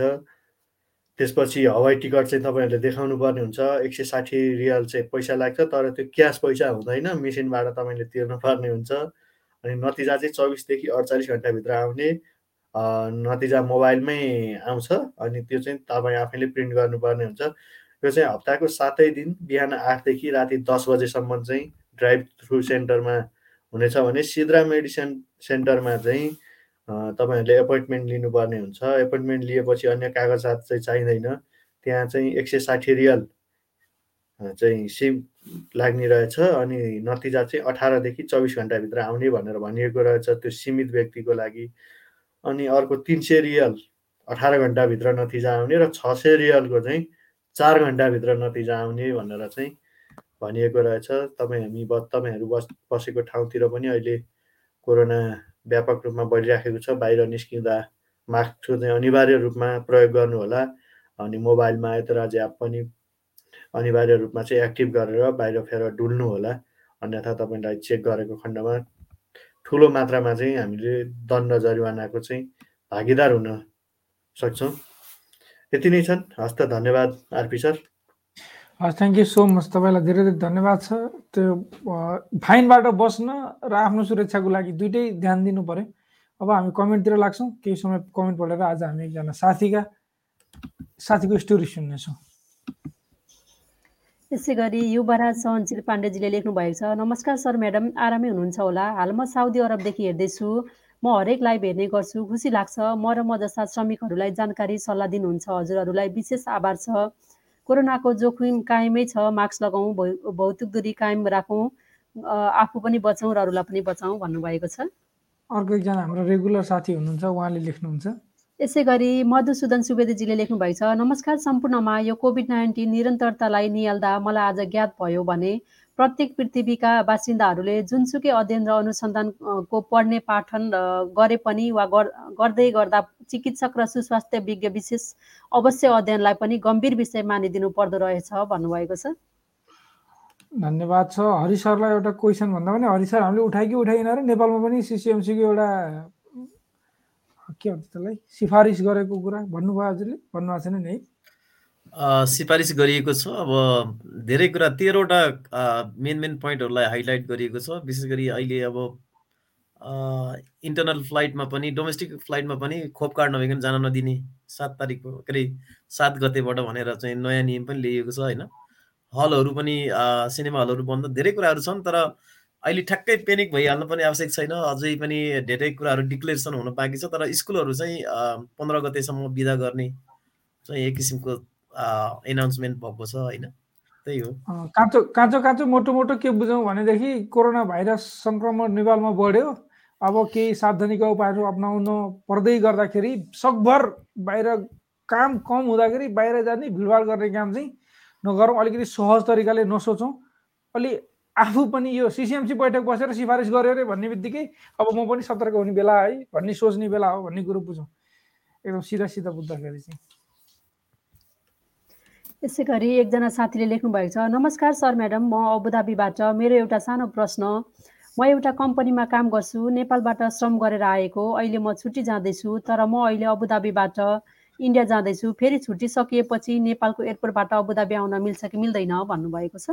त्यसपछि हवाई टिकट चाहिँ तपाईँहरूले देखाउनु पर्ने हुन्छ। एक सय साठी रियल चाहिँ पैसा लाग्छ तर त्यो क्यास पैसा हुँदैन मेसिनबाट तपाईँले तिर्नु पर्ने हुन्छ। अनि नतिजा चाहिँ चौबिसदेखि अडचालिस घन्टाभित्र आउने नतिजा मोबाइलमै आउँछ अनि त्यो चाहिँ तपाईँ आफैले प्रिन्ट गर्नुपर्ने हुन्छ। यो चाहिँ हप्ताको सातै दिन बिहान आठदेखि राति दस बजेसम्म चाहिँ ड्राइभ थ्रु सेन्टरमा हुनेछ भने सिद्रा मेडिसिन सेन्टरमा चाहिँ तपाईँहरूले एपोइन्टमेन्ट लिनुपर्ने हुन्छ। एपोइन्टमेन्ट लिएपछि अन्य कागजात चाहिँ चाहिँदैन। त्यहाँ चाहिँ एक सय साठी रियल चाहिँ सिम लाग्ने रहेछ अनि नतिजा चाहिँ अठारदेखि चौबिस घन्टाभित्र आउने भनेर भनिएको रहेछ त्यो सीमित व्यक्तिको लागि। अनि अर्को तिन सय रियल अठार घन्टाभित्र नतिजा आउने र छ सय रियलको चाहिँ चार घन्टाभित्र नतिजा आउने भनेर चाहिँ भनिएको रहेछ। तपाईँ हामी तपाईँहरू बस बसेको ठाउँतिर पनि अहिले कोरोना व्यापक रूपमा बढिराखेको छ। बाहिर निस्किँदा मास्कको चाहिँ अनिवार्य रूपमा प्रयोग गर्नुहोला अनि मोबाइलमा यत्र एप पनि अनिवार्य रूपमा चाहिँ एक्टिभ गरेर बाहिर फेर डुल्नु होला। अन्यथा तपाईँलाई चेक गरेको खण्डमा ठुलो मात्रामा चाहिँ हामीले दण्ड जरिवानाको चाहिँ भागीदार हुन सक्छौँ। यति नै छन्। हस् त धन्यवाद आरपी सर। हस् थ्याङ्क यू सो मच तपाईँलाई धेरै धेरै धन्यवाद छ। त्यो फाइनबाट बस्न र आफ्नो सुरक्षाको लागि दुइटै ध्यान दिनु पऱ्यो अब हामी कमेन्टतिर लाग्छौँ केही समय कमेन्ट पढेर आज हामी एकजना साथीका साथीको स्टोरी सुन्नेछौँ। यसै गरी युवराज सहनशील पाण्डेजीले लेख्नु भएको छ नमस्कार सर म्याडम आरामै हुनुहुन्छ होला? हाल म साउदी अरबदेखि हेर्दैछु। म हरेक लाइभ हेर्ने गर्छु। खुसी लाग्छ। म र म जस्ता श्रमिकहरूलाई जानकारी सल्लाह दिनुहुन्छ। हजुरहरूलाई विशेष आभार छ। कोरोनाको जोखिम कायमै छ मास्क लगाउँ भौतिक दूरी कायम राखौँ आफू पनि बचाउँ र अरूलाई पनि बचाउँ भन्नुभएको छ। अर्को एकजना हाम्रो रेगुलर साथी हुनुहुन्छ उहाँले लेख्नुहुन्छ। यसै गरी मधुसूदन सुवेदीजीले लेख्नु भएको छ नमस्कार सम्पूर्णमा यो कोभिड नाइन्टिन निरन्तरतालाई निहाल्दा मलाई आज ज्ञात भयो भने प्रत्येक पृथ्वीका बासिन्दाहरूले जुनसुकै अध्ययन र अनुसन्धानको पढ्ने पाठन गरे पनि वा गर्दै गर्दा चिकित्सक र सुस्वास्थ्य विज्ञ विशेष अवश्य अध्ययनलाई पनि गम्भीर विषय मानिदिनु पर्दो रहेछ भन्नुभएको छ। धन्यवाद छ। हरि सरलाई एउटा क्वेसन भन्दा पनि हरि सर हामीले उठाइ कि उठाइन र नेपालमा पनि सिसिएमसीको एउटा के भन्छ त्यसलाई? सिफारिस गरेको कुरा भन्नुभयो हजुरले भन्नुभएको छैन नि है? सिफारिस गरिएको छ। अब धेरै कुरा तेह्रवटा मेन मेन पोइन्टहरूलाई हाइलाइट गरिएको छ। विशेष गरी अहिले अब इन्टरनल फ्लाइटमा पनि डोमेस्टिक फ्लाइटमा पनि खोप कार्ड नभइकन जान नदिने सात तारिकको के अरे सात गतेबाट भनेर चाहिँ नयाँ नियम पनि ल्याइएको छ होइन। हलहरू पनि सिनेमा हलहरू बन्द धेरै कुराहरू छन् तर अहिले ठ्याक्कै पेनिक भइहाल्नु पनि आवश्यक छैन। अझै पनि धेरै कुराहरू डिक्लेरेसन हुन बाँकी छ तर स्कुलहरू चाहिँ पन्ध्र गतेसम्म बिदा गर्ने चाहिँ एक किसिमको एनाउन्समेन्ट भएको छ होइन? त्यही हो। काँचो काँचो काँचो मोटो मोटो के बुझौँ भनेदेखि कोरोना भाइरस सङ्क्रमण नेपालमा बढ्यो। अब केही सावधानीका उपायहरू अप्नाउन पर्दै गर्दाखेरि सकभर बाहिर काम कम हुँदाखेरि बाहिर जाने भिडभाड गर्ने काम चाहिँ नगरौँ। अलिकति सहज तरिकाले नसोचौँ। अलि आफू पनि यो सिसिएमसी बैठक बसेर सिफारिस गर्यो अरे भन्ने बित्तिकै अब म पनि सतर्क हुने बेला है भन्ने सोच्ने बेला हो भन्ने कुरो बुझौँ। एकदम सिधा सिधा बुझ्दाखेरि चाहिँ। यसै गरी एकजना साथीले लेख्नु भएको छ नमस्कार सर म्याडम म अबुधाबीबाट मेरो एउटा सानो प्रश्न। म एउटा कम्पनीमा काम गर्छु नेपालबाट श्रम गरेर आएको। अहिले म छुट्टी जाँदैछु तर म अहिले अबुधाबीबाट इन्डिया जाँदैछु। फेरि छुट्टी सकिएपछि नेपालको एयरपोर्टबाट अबुधाबी आउन मिल्छ कि मिल्दैन? भन्नुभएको छ।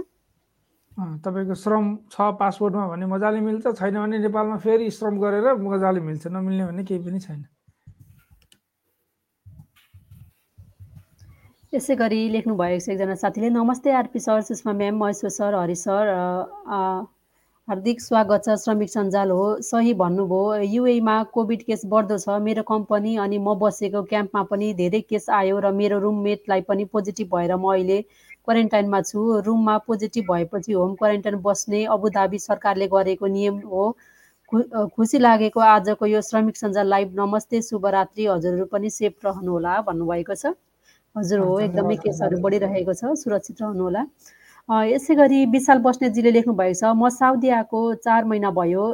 तपाईँको श्रम छ पासपोर्टमा भने मजाले मिल्छ छैन भने नेपालमा फेरि श्रम गरेर मजाले मिल्छ नमिल्ने भने केही पनि छैन। यसै गरी लेख्नुभएको छ एकजना साथीले नमस्ते RP sir Sushma ma'am Maheshwar sir Hari sir हार्दिक स्वागत छ श्रमिक सञ्जाल हो सही भन्नुभयो युएमा कोभिड केस बढ्दो छ मेरो कम्पनी अनि म बसेको क्याम्पमा पनि धेरै केस आयो र मेरो रुममेटलाई पनि पोजिटिभ भएर म अहिले क्वारेन्टाइनमा छु। रुममा पोजिटिभ भएपछि होम क्वारेन्टाइन बस्ने अबुधाबी सरकारले गरेको नियम हो। खुसी लागेको आजको यो श्रमिक सञ्जाल लाइभ नमस्ते शुभरात्रि हजुरहरू पनि सेफ रहनुहोला भन्नुभएको छ। हजुर हो एकदमै केसहरू बढिरहेको छ सुरक्षित रहनुहोला। यसै गरी विशाल बस्नेतजीले लेख्नु भएको छ म साउदी आएको चार महिना भयो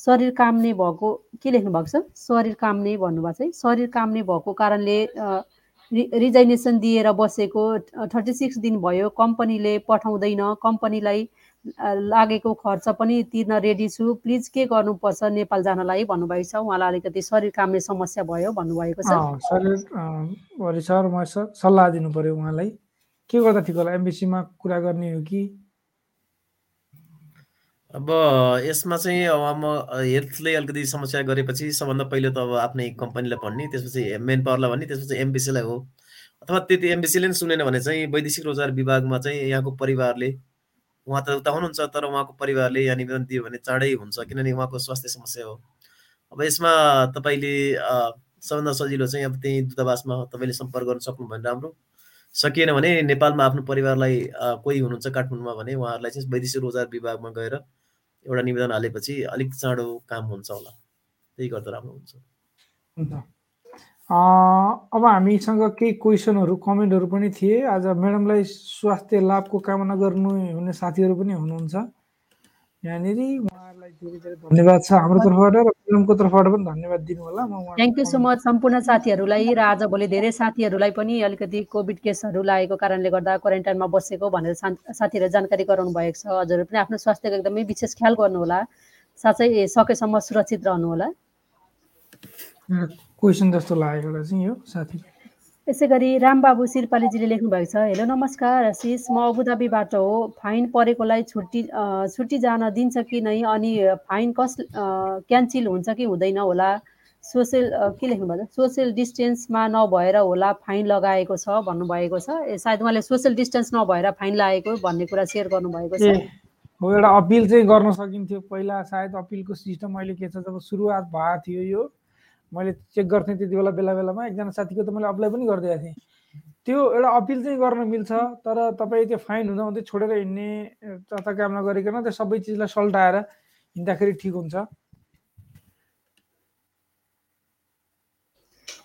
शरीर काम्ने भएको के लेख्नु भएको छ? शरीर काम्ने भन्नुभएको छ शरीर काम्ने भएको कारणले रिजाइनेसन दिएर बसेको थर्टी सिक्स दिन भयो कम्पनीले पठाउँदैन कम्पनीलाई लागेको खर्च पनि तिर्न रेडी छु। प्लिज के गर्नुपर्छ? नेपाल जानलाई भन्नुभएको छ। उहाँलाई अलिकति शरीर काम्ने समस्या भयो भन्नुभएको छ। शरीर भरि सर म सल्लाह दिनु पर्यो उहाँलाई। के गर्दा ठिक होला? एमबिसीमा कुरा गर्ने हो कि? अब यसमा चाहिँ अब म हेल्थले अलिकति समस्या गरेपछि सबभन्दा पहिलो त अब आफ्नै कम्पनीलाई भन्ने त्यसपछि मेन पावरलाई भन्ने त्यसपछि एमबिसीलाई हो। अथवा त्यति एमबिसीले सुनेन भने चाहिँ वैदेशिक रोजगार विभागमा चाहिँ यहाँको परिवारले उहाँ त उता हुनुहुन्छ तर उहाँको परिवारले यहाँ निवेदन दियो भने चाँडै हुन्छ किनभने उहाँको स्वास्थ्य समस्या हो। अब यसमा तपाईँले सबभन्दा सजिलो चाहिँ अब त्यही दूतावासमा तपाईँले सम्पर्क गर्न सक्नु भने राम्रो। सकिएन भने नेपालमा आफ्नो परिवारलाई कोही हुनुहुन्छ काठमाडौँमा भने उहाँहरूलाई चाहिँ वैदेशिक रोजगार विभागमा गएर एउटा निवेदन हालेपछि अलिक चाँडो काम हुन्छ होला। त्यही गर्दा राम्रो हुन्छ। अब हामीसँग केही क्वेसनहरू कमेन्टहरू पनि थिए। आज म्याडमलाई स्वास्थ्य लाभको कामना गर्नु हुने साथीहरू पनि हुनुहुन्छ। यहाँनिर उहाँहरूलाई धेरै धेरै धन्यवाद छ हाम्रो तर्फबाट र म्याडमको तर्फबाट पनि धन्यवाद दिनु होला म थ्याङ्क यू सो मच सम्पूर्ण साथीहरूलाई र आजभोलि धेरै साथीहरूलाई पनि अलिकति कोभिड केसहरू लागेको कारणले गर्दा क्वारेन्टाइनमा बसेको भनेर साथीहरूले जानकारी गराउनु भएको छ। हजुरहरू पनि आफ्नो स्वास्थ्यको एकदमै विशेष ख्याल गर्नुहोला। साथै सकेसम्म सुरक्षित रहनुहोला। क्वेसन जस्तो लाग्यो एउटा चाहिँ यो साथी। यसै गरी रामबाबु शिरपालीजीले लेख्नुभएको छ हेलो नमस्कार आशिष म अबुधाबीबाट हो। फाइन परेकोलाई छुट्टी छुट्टी जान दिन्छ कि नै? अनि फाइन कस क्यान्सिल हुन्छ कि हुँदैन होला? सोसियल के लेख्नुभएको? छ सोसियल डिस्टेन्समा नभएर होला फाइन लगाएको छ भन्नुभएको छ। ए, सायद उहाँले सोसियल डिस्टेन्स नभएर फाइन लागेको भन्ने कुरा सेयर गर्नुभएको छ। हो एउटा अपिल चाहिँ गर्न सकिन्थ्यो। पहिला सायद अपिलको सिस्टम अहिले के छ जब सुरुवात भएको थियो यो मैले चेक गर्थेँ त्यति बेला बेला बेलामा एकजना साथीको त मैले अप्लाई पनि गरिदिएको थिएँ। त्यो एउटा अपिल चाहिँ गर्न मिल्छ तर तपाईँ त्यो फाइन हुँदा हुँदै छोडेर हिँड्ने तथा काम नगरिकन त्यो सबै चिजलाई सल्टाएर हिँड्दाखेरि ठिक हुन्छ।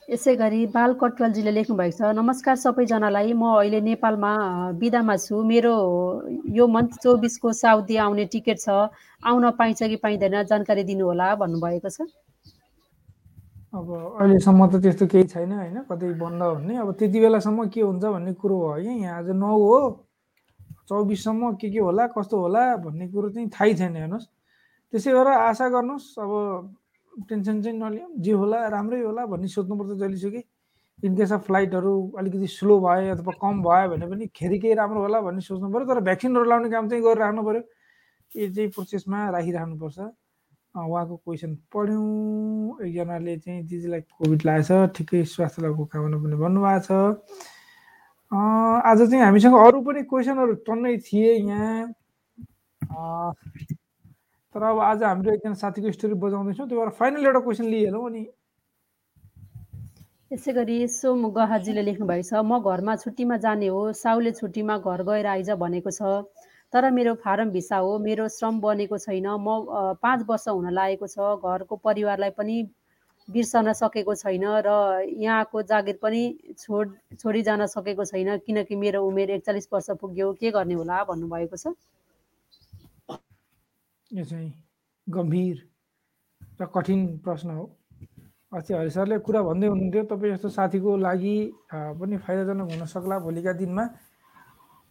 यसै गरी बाल कटवालजीले लेख्नुभएको छ नमस्कार सबैजनालाई म अहिले नेपालमा बिदामा छु। मेरो यो मन्थ चौबिसको साउदी आउने टिकट छ। आउन पाइन्छ कि पाइँदैन जानकारी दिनुहोला भन्नुभएको छ। अब अहिलेसम्म त त्यस्तो केही छैन होइन कतै बन्द भन्ने। अब त्यति बेलासम्म के हुन्छ भन्ने कुरो हो है यहाँ आज नौ हो चौबिससम्म के के होला कस्तो होला भन्ने कुरो चाहिँ थाहै छैन हेर्नुहोस्। त्यसै गरेर आशा गर्नुहोस् अब टेन्सन चाहिँ नलिउँ जे होला राम्रै होला भन्ने सोध्नुपर्छ जहिलेसुकै। इनकेस अफ फ्लाइटहरू अलिकति स्लो भयो अथवा कम भयो भने पनि खेरि केही राम्रो होला भन्ने सोच्नु पऱ्यो तर भ्याक्सिनहरू लाउने काम चाहिँ गरिराख्नु पऱ्यो। यो चाहिँ प्रोसेसमा राखिराख्नुपर्छ। उहाँको क्वेसन पढ्यौँ। एकजनाले चाहिँ दिदीलाई कोभिड लागेछ ठिकै स्वास्थ्य लाभको कामना पनि भन्नुभएको छ। आज चाहिँ हामीसँग अरू पनि क्वेसनहरू टन्नै थिए यहाँ। तर अब आज हाम्रो एकजना साथीको स्टोरी बजाउँदैछौँ। त्यो भएर फाइनल एउटा क्वेसन लिइहालौँ अनि। यसै गरी सोम गहाजीले लेख्नुभएको छ म घरमा छुट्टीमा जाने हो साउले छुट्टीमा घर गएर आइज भनेको छ। तर मेरो फारम भिसा हो मेरो श्रम बनेको छैन म पाँच वर्ष हुन लागेको छ घरको परिवारलाई पनि बिर्सन सकेको छैन र यहाँको जागिर पनि छोड छोडी जान सकेको छैन किनकि मेरो उमेर एकचालिस वर्ष पुग्यो। के गर्ने होला भन्नुभएको छ? यो चाहिँ गम्भीर र कठिन प्रश्न हो। अस्ति हरि सरले कुरा भन्दै हुनुहुन्थ्यो तपाईँ जस्तो साथीको लागि पनि फाइदाजनक हुन सक्ला भोलिका दिनमा।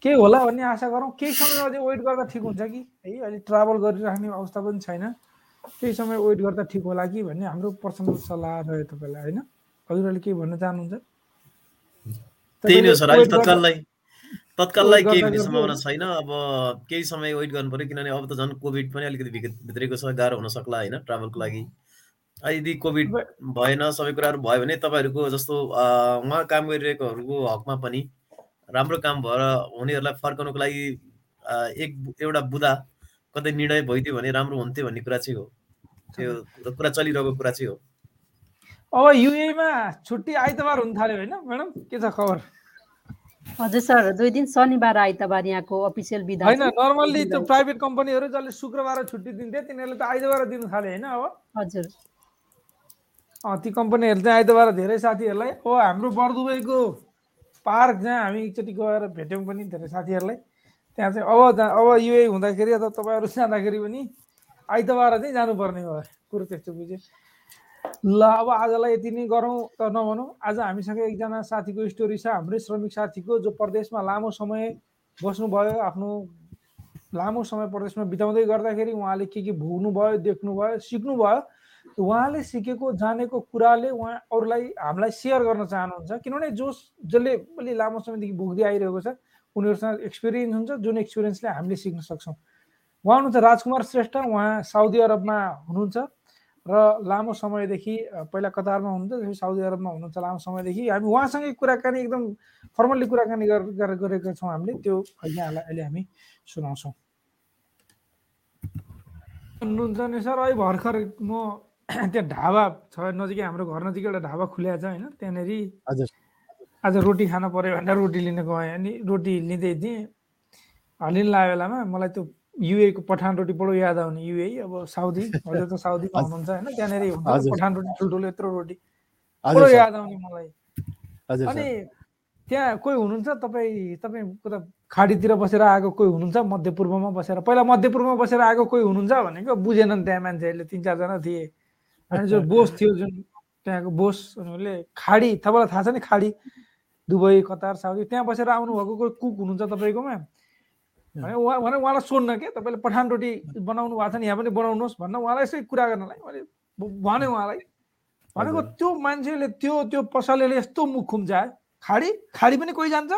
के होला भन्ने आशा गरौँ। केही समय अझै वेट गर्दा ठिक हुन्छ कि? है अहिले ट्राभल गरिराख्ने अवस्था पनि छैन। केही समय वेट गर्दा ठिक होला कि भन्ने हाम्रो पर्सनल सल्लाह रह्यो तपाईँलाई होइन? हजुरहरूले केही भन्न चाहनुहुन्छ? त्यही नै सर अहिले तत्काललाई तत्काललाई केही हुने सम्भावना छैन। अब केही समय वेट गर्नु पऱ्यो किनभने अब त झन् कोभिड पनि अलिकति भित्र- भित्रेको छ गाह्रो हुन सक्ला होइन ट्राभलको लागि। यदि कोभिड भएन सबै कुराहरू भयो भने तपाईँहरूको जस्तो उहाँ काम गरिरहेकोहरूको हकमा पनि राम्रो काम भएर उनीहरूलाई फर्काउनुको लागि एक एउटा बुदा कतै निर्णय भइदियो भने राम्रो हुन्थ्यो भन्ने कुरा चाहिँ हो। त्यो कुरा चलिरहेको कुरा चाहिँ हो। अब युएमा छुट्टी आइतबार हुन थाल्यो होइन म्याडम? के छ खबर? हजुर सर दुई दिन शनिबार आइतबार यहाँको अफिसियल बिदा होइन। नर्मल्ली त्यो प्राइभेट कम्पनीहरू जसले शुक्रबार छुट्टी दिन्थे तिनीहरूले त आइतबार दिनु थाले होइन अब? हजुर। अँ, ती कम्पनीहरू चाहिँ आइतबार धेरै साथीहरूलाई अब हाम्रो बर्दुबईको पार्क जहाँ हामी एकचोटि गएर भेट्यौँ पनि धेरै साथीहरूलाई त्यहाँ चाहिँ अब जहाँ अब युए हुँदाखेरि अथवा तपाईँहरू जाँदाखेरि पनि आइतबार चाहिँ जानुपर्ने भयो कुरो त्यस्तो बुझ्यो। ल अब आजलाई यति नै गरौँ त नभनौँ। आज हामीसँग एकजना साथीको स्टोरी छ। हाम्रै श्रमिक साथीको जो परदेशमा लामो समय बस्नुभयो। आफ्नो लामो समय प्रदेशमा बिताउँदै गर्दाखेरि उहाँले के के भोग्नुभयो देख्नुभयो सिक्नुभयो। उहाँले सिकेको जानेको कुराले उहाँ अरूलाई हामीलाई सेयर गर्न चाहनुहुन्छ। किनभने जो जसले अलि लामो समयदेखि भोग्दै आइरहेको छ उनीहरूसँग एक्सपिरियन्स हुन्छ जुन एक्सपिरियन्सले हामीले सिक्न सक्छौँ। उहाँ हुनुहुन्छ राजकुमार श्रेष्ठ उहाँ साउदी अरबमा हुनुहुन्छ र लामो समयदेखि पहिला कतारमा हुनुहुन्थ्यो साउदी अरबमा हुनुहुन्छ लामो समयदेखि। हामी उहाँसँगै कुराकानी एकदम फर्मल्ली कुराकानी गरेका छौँ हामीले त्यो यहाँलाई अहिले हामी सुनाउँछौँ। हुनुहुन्छ नि सर अहिले भर्खर म त्यहाँ ढाबा छ नजिकै हाम्रो घर नजिकै एउटा ढाबा खुल्या छ होइन त्यहाँनिर आज रोटी खान पऱ्यो भनेर रोटी लिन गएँ अनि रोटी लिँदै थिएँ। लिन लागेको बेलामा मलाई त्यो युएको पठान रोटी बडो याद आउने युए अब साउदी हजुर त साउदीमा हुनुहुन्छ होइन त्यहाँनिर पठान रोटी ठुल्ठुलो यत्रो रोटी। बडो याद आउने मलाई। अनि त्यहाँ कोही हुनुहुन्छ? तपाईँ तपाईँ कता खाडीतिर बसेर आएको कोही हुनुहुन्छ? मध्यपूर्वमा बसेर पहिला मध्यपूर्वमा बसेर आएको कोही हुनुहुन्छ भनेको बुझेनन् त्यहाँ मान्छेहरूले तिन चारजना थिए। अनि जो बोस थियो जुन त्यहाँको बोस उनीहरूले खाडी तपाईँलाई थाहा छ नि खाडी दुबई कतार साउदी त्यहाँ बसेर आउनुभएको कुक हुनुहुन्छ तपाईँकोमा भने उहाँ भने उहाँलाई सोध्न के तपाईँले पठान रोटी बनाउनु भएको छ नि यहाँ पनि बनाउनुहोस् भन्न उहाँलाई यसै कुरा गर्नलाई मैले भने उहाँलाई भनेको त्यो मान्छेले त्यो त्यो पसलेले यस्तो मुख खुम्चायो खाडी खाडी पनि कोही जान्छ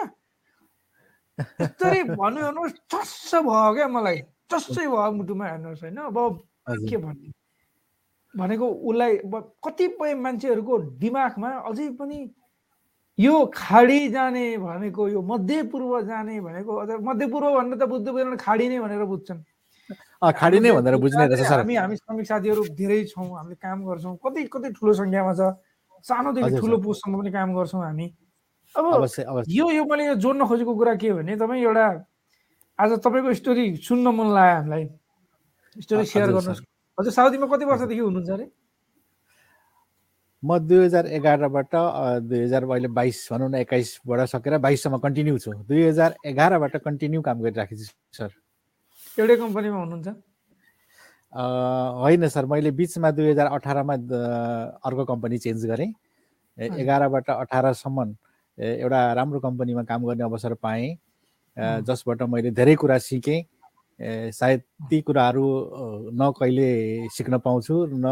यसरी भन्नु हेर्नुहोस् चस्स भयो क्या मलाई चस्सै भयो मुटुमा हेर्नुहोस् होइन अब के भन्ने भनेको उसलाई कतिपय मान्छेहरूको दिमागमा अझै पनि यो खाडी जाने भनेको यो मध्यपूर्व जाने भनेको मध्यपूर्व भनेर त बुझ्दै बुझ्दैन खाडी नै भनेर बुझ्छन्। खाडी नै भनेर बुझ्ने रहेछ हामी हामी श्रमिक साथीहरू धेरै छौँ हामीले काम गर्छौँ कति कति ठुलो सङ्ख्यामा छ। सानोदेखि ठुलो पोस्टसम्म पनि काम गर्छौँ हामी। अब यो यो मैले यो जोड्न खोजेको कुरा के हो भने तपाईँ एउटा आज तपाईँको स्टोरी सुन्न मन लाग्यो हामीलाई। स्टोरी सेयर गर्नुहोस्। हजुर साउदीमा कति वर्षदेखि हुनुहुन्छ अरे? म दुई हजार एघारबाट दुई हजार अहिले बाइस भनौँ न एक्काइसबाट सकेर बाइससम्म कन्टिन्यू छु। दुई हजार एघारबाट कन्टिन्यू काम गरिराखेको छु सर। एउटै कम्पनीमा हुनुहुन्छ? होइन सर। मैले बिचमा दुई हजार अठारमा अर्को कम्पनी चेन्ज गरेँ। एघारबाट अठारसम्म एउटा राम्रो कम्पनीमा काम गर्ने अवसर पाएँ। जसबाट मैले धेरै कुरा सिकेँ। सायद ती कुराहरू न कहिले सिक्न पाउँछु न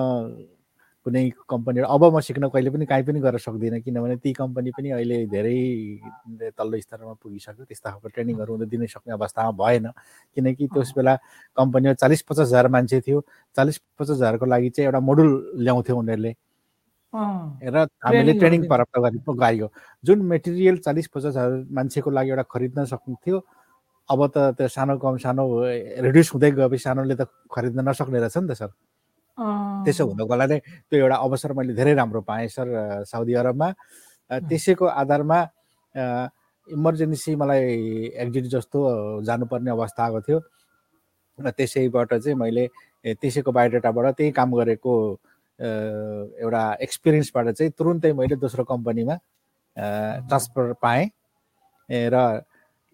कुनै कम्पनी अब म सिक्न कहिले पनि काहीँ पनि गर्न सक्दिनँ किनभने ती कम्पनी पनि अहिले धेरै तल्लो स्तरमा पुगिसक्यो त्यस्ता खालको ट्रेनिङहरू उनीहरू दिन सक्ने अवस्थामा भएन। किनकि त्यस बेला कम्पनीमा चालिस पचास हजार मान्छे थियो चालिस पचास हजारको लागि चाहिँ एउटा मोडुल ल्याउँथ्यो उनीहरूले। र हामीले ट्रेनिङ प्राप्त गरि गयो जुन मेटेरियल चालिस पचास हजार मान्छेको लागि एउटा खरिद्न सक्थ्यो अब त त्यो सानो कम सानो रिड्युस हुँदै गएपछि सानोले त खरिद्न नसक्ने रहेछ नि त सर। त्यसो हुनको लागि त्यो एउटा अवसर मैले धेरै राम्रो पाएँ सर साउदी अरबमा। त्यसैको आधारमा इमर्जेन्सी मलाई एक्जिट जस्तो जानुपर्ने अवस्था आएको थियो। र त्यसैबाट चाहिँ मैले त्यसैको बायोडाटाबाट त्यही काम गरेको एउटा एक्सपिरियन्सबाट चाहिँ तुरुन्तै मैले दोस्रो कम्पनीमा ट्रान्सफर पाएँ। र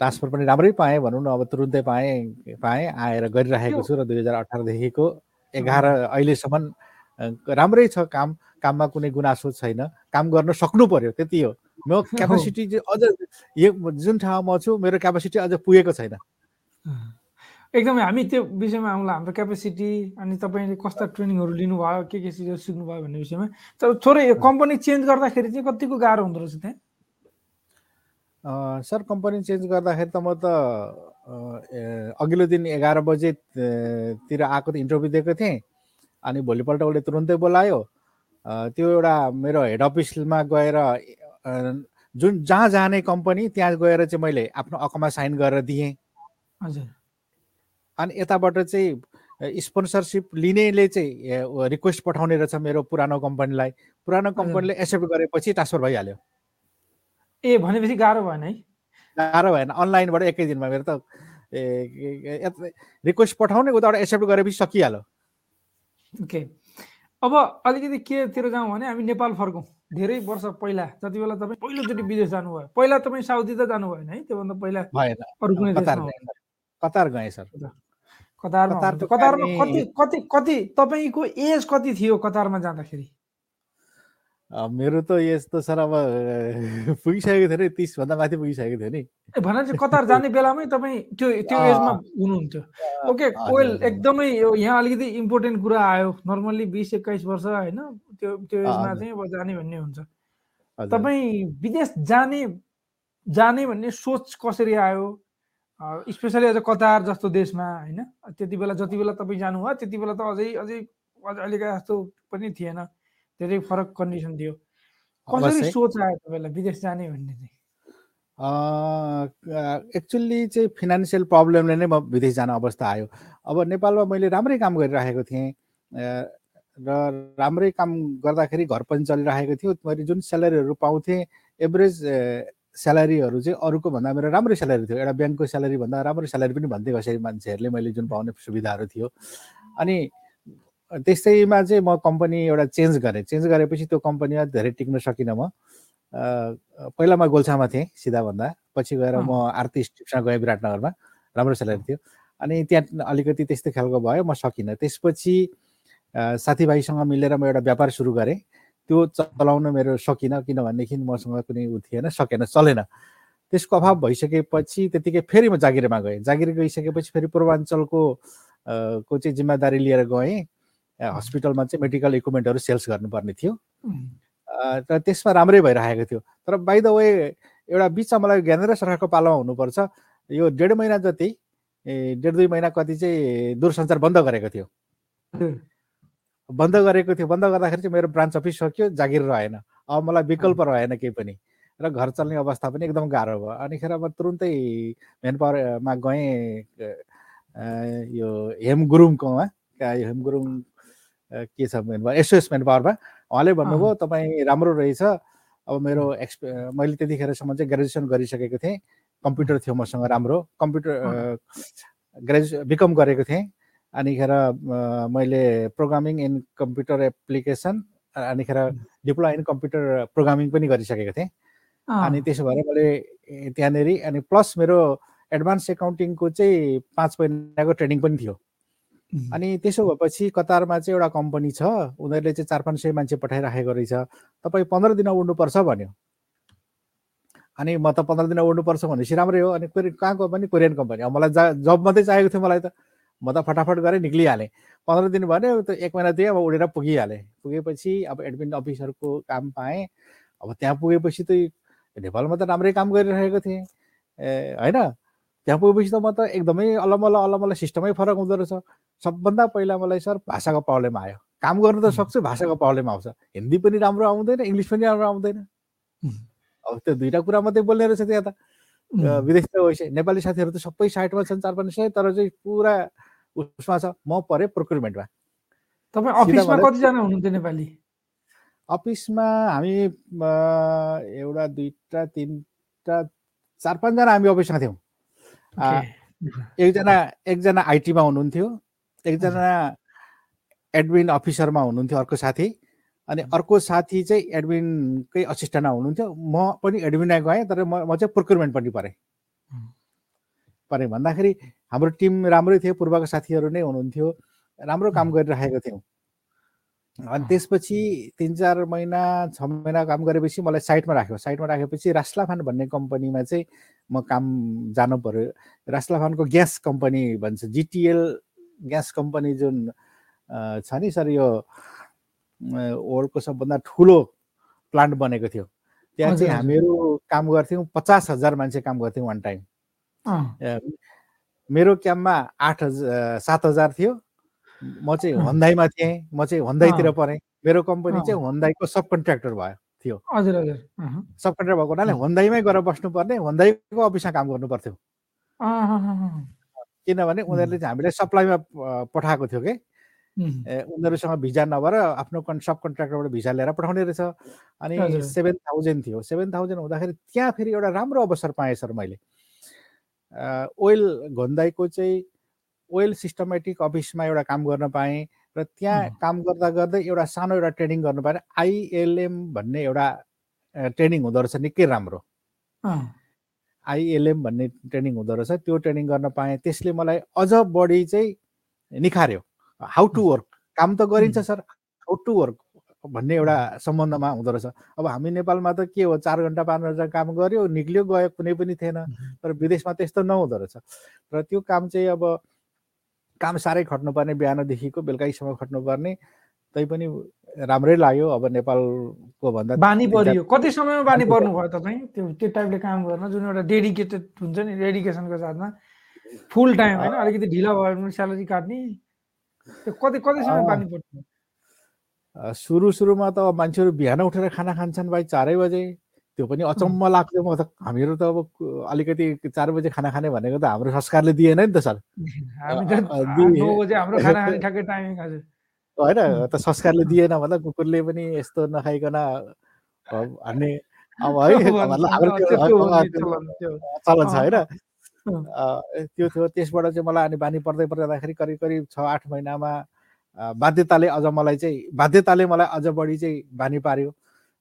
ट्रान्सफर पनि राम्रै पाएँ भनौँ न अब तुरुन्तै पाएँ पाएँ आएर गरिराखेको छु र दुई हजार अठारदेखिको एघार अहिलेसम्म राम्रै छ काम काममा कुनै गुनासो छैन। काम गर्न सक्नु पर्यो त्यति हो। म क्यापासिटी अझ यो जुन ठाउँमा छु मेरो क्यापासिटी अझ पुगेको छैन। एकदमै हामी त्यो विषयमा आउँला हाम्रो क्यापेसिटी अनि तपाईँले कस्ता ट्रेनिङहरू लिनुभयो के के चिजहरू सिक्नुभयो भन्ने विषयमा। तर थोरै कम्पनी चेन्ज गर्दाखेरि चाहिँ कतिको गाह्रो हुँदो रहेछ त्यहाँ? सर कम्पनी चेन्ज गर्दाखेरि त म त अघिल्लो दिन एघार बजेतिर आएको इन्टरभ्यू दिएको थिएँ। अनि भोलिपल्ट उसले तुरुन्तै बोलायो। त्यो एउटा मेरो हेड अफिसमा गएर जुन जहाँ जाने कम्पनी त्यहाँ गएर चाहिँ मैले आफ्नो अकमा साइन गरेर दिएँ। हजुर। अनि यताबाट चाहिँ स्पोन्सरसिप लिनेले चाहिँ रिक्वेस्ट पठाउने रहेछ मेरो पुरानो कम्पनीलाई। पुरानो कम्पनीले एक्सेप्ट गरेपछि ट्रान्सफर भइहाल्यो। ए भनेपछि गाह्रो भएन है। गाह्रो भएन अनलाइनबाट एकै दिनमा मेरो त ए रिक्वेस्ट पठाउने उताबाट एक्सेप्ट गरेपछि सकिहाल्यो। ओके। अब अलिकति केतिर जाउँ भने हामी नेपाल फर्कौँ। धेरै वर्ष पहिला जति बेला तपाईँ पहिलोचोटि विदेश जानुभयो पहिला तपाईँ साउदी त जानु भएन है? त्योभन्दा पहिला अरू कुनै कतार गएँ सर। कतारमा कतारमा कति कति कति तपाईँको एज कति थियो कतारमा जाँदाखेरि? मेरो त यस्तो सर अब पुगिसकेको थियो नि तिसभन्दा माथि पुगिसकेको थियो नि भनेपछि कतार जाने बेलामै तपाईँ त्यो त्यो एजमा हुनुहुन्थ्यो ओके हजुर। एकदमै यो यहाँ अलिकति इम्पोर्टेन्ट कुरा आयो नर्मल्ली बिस एक्काइस वर्ष होइन त्यो त्यो एजमा। चाहिँ अब जाने भन्ने हुन्छ। तपाईँ विदेश जाने जाने भन्ने सोच कसरी आयो स्पेसली अझ कतार जस्तो देशमा होइन त्यति बेला जति बेला तपाईँ जानुभयो त्यति बेला त अझै अझै अझ अहिलेका जस्तो पनि थिएन धेरै फरक कन्डिसन थियो। कसरी। सोच आयो तपाईँलाई विदेश जाने भन्ने चाहिँ? एक्चुअली चाहिँ फिनान्सियल प्रब्लमले नै म विदेश जाने अवस्था आयो। अब नेपालमा मैले राम्रै काम गरिराखेको थिएँ। र राम्रै काम गर्दाखेरि घर पनि चलिरहेको थियो। मैले जुन स्यालेरीहरू पाउँथेँ एभरेज स्यालेरीहरू चाहिँ अरूको भन्दा मेरो राम्रै स्यालेरी थियो। एउटा ब्याङ्कको स्यालेरी भन्दा राम्रो स्यालेरी पनि भन्थे कसरी मान्छेहरूले। मैले जुन पाउने सुविधाहरू थियो। अनि त्यस्तैमा चाहिँ म कम्पनी एउटा चेन्ज गरेँ। चेन्ज गरेपछि त्यो कम्पनीमा धेरै टिक्न सकिनँ म। पहिला म गोल्छामा थिएँ सिधा भन्दा पछि गएर म आरती स्ट्रिप्समा गएँ विराटनगरमा। राम्रो स्यालेरी थियो। अनि त्यहाँ अलिकति त्यस्तै खालको भयो म सकिनँ। त्यसपछि साथीभाइसँग मिलेर म एउटा व्यापार सुरु गरेँ। त्यो चलाउन मेरो सकिनँ किनभनेदेखि मसँग कुनै उ थिएन सकेन चलेन। त्यसको अभाव भइसकेपछि त्यतिकै फेरि म जागिरमा गएँ। जागिर गइसकेपछि फेरि पूर्वाञ्चलको को चाहिँ जिम्मेदारी लिएर गएँ। हस्पिटलमा चाहिँ मेडिकल इक्विपमेन्टहरू सेल्स गर्नुपर्ने थियो। र त्यसमा राम्रै भइरहेको थियो। तर बाई द वे एउटा बिचमा मलाई ज्ञानेन्द्र सरकारको पालोमा हुनुपर्छ। यो डेढ महिना जति डेढ दुई महिना कति चाहिँ दूरसञ्चार बन्द गरेको थियो। बन्द गरेको थियो। बन्द गर्दाखेरि चाहिँ मेरो ब्रान्च अफिस सक्यो जागिर रहेन। अब मलाई विकल्प रहेन केही पनि। र घर चल्ने अवस्था पनि एकदम गाह्रो भयो। अनिखेर म तुरुन्तै मेन पावरमा गएँ यो हेम गुरुङकोमा हेम गुरुङ के छ मेन पावरमा उहाँले भन्नुभयो तपाईँ राम्रो रहेछ। अब मेरो एक्सपे मैले त्यतिखेरसम्म चाहिँ ग्रेजुएसन गरिसकेको थिएँ। कम्प्युटर थियो मसँग राम्रो। कम्प्युटर ग्रेजु बिकम गरेको थिएँ। अनिखेर मैले प्रोग्रामिङ इन कम्प्युटर एप्लिकेसन अनिखेर डिप्लोमा इन कम्प्युटर प्रोग्रामिङ पनि गरिसकेको थिएँ। अनि त्यसो भएर मैले त्यहाँनिर अनि प्लस मेरो एडभान्स एकाउन्टिङको चाहिँ पाँच महिनाको ट्रेनिङ पनि थियो। अनि त्यसो भएपछि कतारमा चाहिँ एउटा कम्पनी छ उनीहरूले चाहिँ चार पाँच सय मान्छे पठाइराखेको रहेछ। तपाईँ पन्ध्र दिन उड्नुपर्छ भन्यो। अनि म त पन्ध्र दिन उड्नुपर्छ भनेपछि राम्रै हो। अनि कोरियन कहाँको पनि कोरियन कम्पनी अब मलाई जा जब मात्रै चाहिएको थियो मलाई त। म त फटाफट गरेँ निक्लिहालेँ। पन्ध्र दिन भन्यो त एक महिना दिएँ अब उडेर पुगिहालेँ। पुगेपछि अब एडमिन अफिसरको काम पाएँ। अब त्यहाँ पुगेपछि त नेपालमा त राम्रै काम गरिरहेको थिएँ। ए होइन? त्यहाँ पुगेपछि त म त एकदमै अलमल अलमल सिस्टमै फरक हुँदो रहेछ। सबभन्दा पहिला मलाई सर भाषाको प्रब्लम आयो। काम गर्नु त सक्छु भाषाको प्रब्लम आउँछ। हिन्दी पनि राम्रो आउँदैन इङ्ग्लिस पनि राम्रो आउँदैन। अब त्यो दुइटा कुरा मात्रै बोल्ने रहेछ त्यहाँ त। विदेश त वैसे नेपाली साथीहरू त सबै साइडमा छन् चार पाँच सय तर चाहिँ पुरा उसमा छ। म परेँ प्रोक्युरमेन्टमा। तपाईँ अफिसमा कतिजना हुनुहुन्थ्यो नेपाली? अफिसमा हामी एउटा दुईवटा तिनवटा चार पाँचजना हामी अफिसमा थियौँ। एकजना एकजना आइटीमा हुनुहुन्थ्यो एकजना एडमिन अफिसरमा हुनुहुन्थ्यो अर्को साथी अनि अर्को साथी चाहिँ एडमिनकै असिस्टेन्टमा हुनुहुन्थ्यो। म पनि एडमिनमा गएँ तर म म चाहिँ प्रोक्युरमेन्ट पनि परेँ। परेँ भन्दाखेरि हाम्रो टिम राम्रै थियो पूर्वका साथीहरू नै हुनुहुन्थ्यो राम्रो काम। गरिराखेको थियौँ। अनि। त्यसपछि तिन चार महिना छ महिना काम गरेपछि मलाई साइटमा राख्यो। साइटमा राखेपछि रास्लाफान भन्ने कम्पनीमा चाहिँ म काम जानु पर्यो। रास्लाफानको ग्यास कम्पनी भन्छ जिटिएल ग्यास कम्पनी जुन छ नि सर यो वर्ल्डको सबभन्दा ठुलो प्लान्ट बनेको थियो। त्यहाँ चाहिँ। हामीहरू काम गर्थ्यौँ पचास हजार मान्छे काम गर्थ्यौँ वान टाइम मेरो क्याम्पमा आठ हजार सात हजार थियो। म चाहिँ। होन्दाईमा थिएँ म चाहिँ होन्दाईतिर। परेँ मेरो कम्पनी। चाहिँ होन्दाईको सब कन्ट्र्याक्टर भयो थियो। हजुर हजुर। सब कन्ट्र्याक्टर भएको हुनाले। होन्दाईमै गएर बस्नुपर्ने होन्दाईको अफिसमा काम गर्नु पर्थ्यो किनभने उनीहरूले चाहिँ हामीलाई सप्लाईमा पठाएको थियो कि? उनीहरूसँग भिजा नभएर आफ्नो कन् सब कन्ट्र्याक्टरबाट भिजा लिएर पठाउने रहेछ। अनि। सेभेन थाउजन्ड थियो। सेभेन थाउजन्ड हुँदाखेरि त्यहाँ फेरि एउटा राम्रो अवसर पाएँ सर मैले। ओइल घोन्दाईको चाहिँ ओइल सिस्टमेटिक अफिसमा एउटा काम गर्न पाएँ र त्यहाँ। काम गर्दा गर्दै एउटा सानो एउटा ट्रेनिङ गर्नु पाएँ आइएलएम भन्ने एउटा ट्रेनिङ हुँदो रहेछ निकै राम्रो। आइएलएम भन्ने ट्रेनिङ हुँदो रहेछ त्यो ट्रेनिङ गर्न पाएँ। त्यसले मलाई अझ बढी चाहिँ निखार्यो। हाउ टु वर्क काम त गरिन्छ. सर हाउ टु वर्क भन्ने एउटा सम्बन्धमा हुँदो रहेछ। अब हामी नेपालमा त के हो चार घन्टा पाँच घन्टा काम गऱ्यो निक्ल्यो गयो कुनै पनि थिएन। तर विदेशमा त्यस्तो नहुँदो रहेछ। र त्यो काम चाहिँ अब काम साह्रै खट्नुपर्ने बिहानदेखिको बेलुकैसम्म खट्नुपर्ने तैपनि राम्रै लाग्यो अब नेपालको भन्दा बानी परियो कति समयमा बानी पर्नु भयो तपाईँ? त्यो त्यो टाइपले काम गर्न जुन एउटा डेडिकेटेड हुन्छ नि डेडिकेसनको साथमा फुल टाइम होइन? अलिकति ढिला भयो भने स्यालेरी काट्ने। त्यो कति कति समय। बानी पर्छ सुरु सुरुमा त मान्छेहरू बिहान उठेर खाना खान्छन् भाइ चारै बजे। त्यो पनि अचम्म लाग्थ्यो म त हामीहरू त अब अलिकति चार बजे खाना खाने भनेको त हाम्रो संस्कारले दिएन नि त सर। होइन त संस्कारले दिएन भन्दा कुकुरले पनि यस्तो नखाइकन भन्ने अब है मतलब चलन छ होइन। त्यो थियो त्यसबाट चाहिँ मलाई अनि बानी पर्दै पर्दाखेरि करिब करिब छ आठ महिनामा बाध्यताले अझ मलाई चाहिँ बाध्यताले मलाई अझ बढी चाहिँ बानी पार्यो।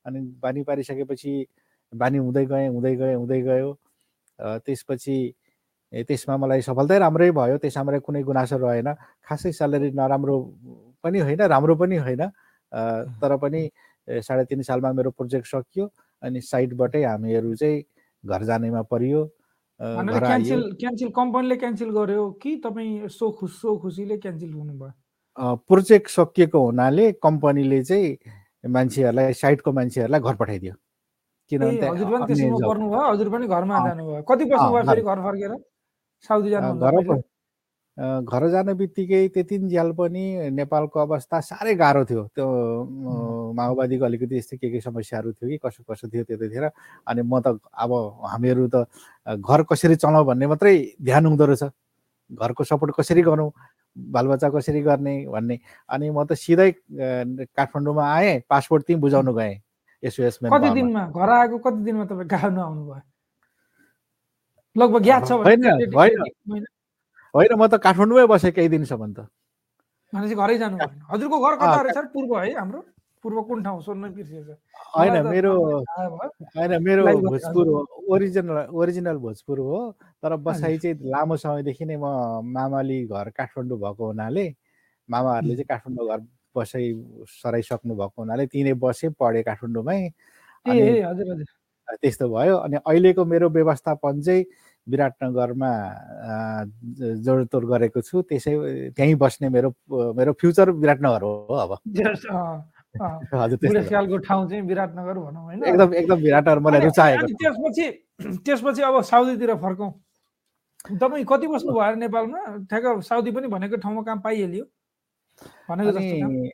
अनि बानी पारिसकेपछि बानी हुँदै गएँ हुँदै गएँ हुँदै गयो। त्यसपछि त्यसमा मलाई सफलतै राम्रै भयो त्यसमा मलाई कुनै गुनासो रहेन। खासै स्यालेरी नराम्रो पनि होइन राम्रो पनि होइन। तर पनि साढे तिन सालमा मेरो प्रोजेक्ट सकियो अनि साइडबाटै हामीहरू चाहिँ घर जानेमा परियो। अ, भनेर घर आइयो। क्यान्सल क्यान्सल कम्पनीले क्यान्सल गर्यो कि तपाईँ सो खुस सो खुसीले क्यान्सल हुनुभयो? अ, प्रोजेक्ट सकिएको हुनाले कम्पनीले चाहिँ मान्छेहरूलाई साइटको मान्छेहरूलाई घर पठाइदियो। किनभने हजुर पनि त्यसैमा हजुर पनि घरमा जानुभयो। कति बस्नुभयो घर- फेरि घर फर्केर? साउदी जानुभन्दा घर जाने बित्तिकै त्यतिन्जेल पनि नेपालको अवस्था साह्रै गाह्रो थियो। त्यो माओवादीको अलिकति यस्तै के के समस्याहरू थियो कि कसो कसो थियो त्यतिखेर। अनि म त अब हामीहरू त घर कसरी चलाउँ भन्ने मात्रै ध्यान हुँदो रहेछ। घरको सपोर्ट कसरी गरौँ? बालबच्चा कसरी गर्ने भन्ने। अनि म त सिधै काठमाडौँमा आएँ पासपोर्ट त्यहीँ बुझाउनु गएँ। एसओएस कति दिनमा? घर आएको कति दिनमा तपाईँ गाउनु आउनुभयो लगभग याद छ होइन, म त काठमाडौँमै बसेँ केही दिनसम्म त। भनेपछि घरै जानु भएन हजुरको घर कता सर पूर्व है हाम्रो? पूर्व कुन ठाउँ? सोध्न बिर्सिएछ। होइन मेरो। होइन मेरो भोजपुर हो ओरिजिनल ओरिजिनल भोजपुर हो। तर बसाइ चाहिँ लामो समयदेखि नै म मामाली घर काठमाडौँ भएको हुनाले मामाहरूले चाहिँ काठमाडौँ घर बसाइ सराइसक्नु भएको हुनाले तिनै बसेँ पढेँ काठमाडौँमै। ए अनि ए, हजुर हजुर। त्यस्तो भयो। अनि अहिलेको मेरो व्यवस्थापन चाहिँ विराटनगरमा जोडतोड गरेको छु। त्यसै त्यहीँ बस्ने मेरो मेरो फ्युचर विराटनगर हो अब। हजुर ठाउँ चाहिँ विराटनगर भनौँ होइन? एकदम एकदम विराटनगर मलाई रुचाएको त्यसपछि त्यसपछि अब साउदीतिर फर्कौँ। तपाईँ कति बस्नु भयो नेपालमा? ठ्याक्क साउदी पनि भनेको ठाउँमा काम पाइहाल्यो। भनेको जस्तो काम अनि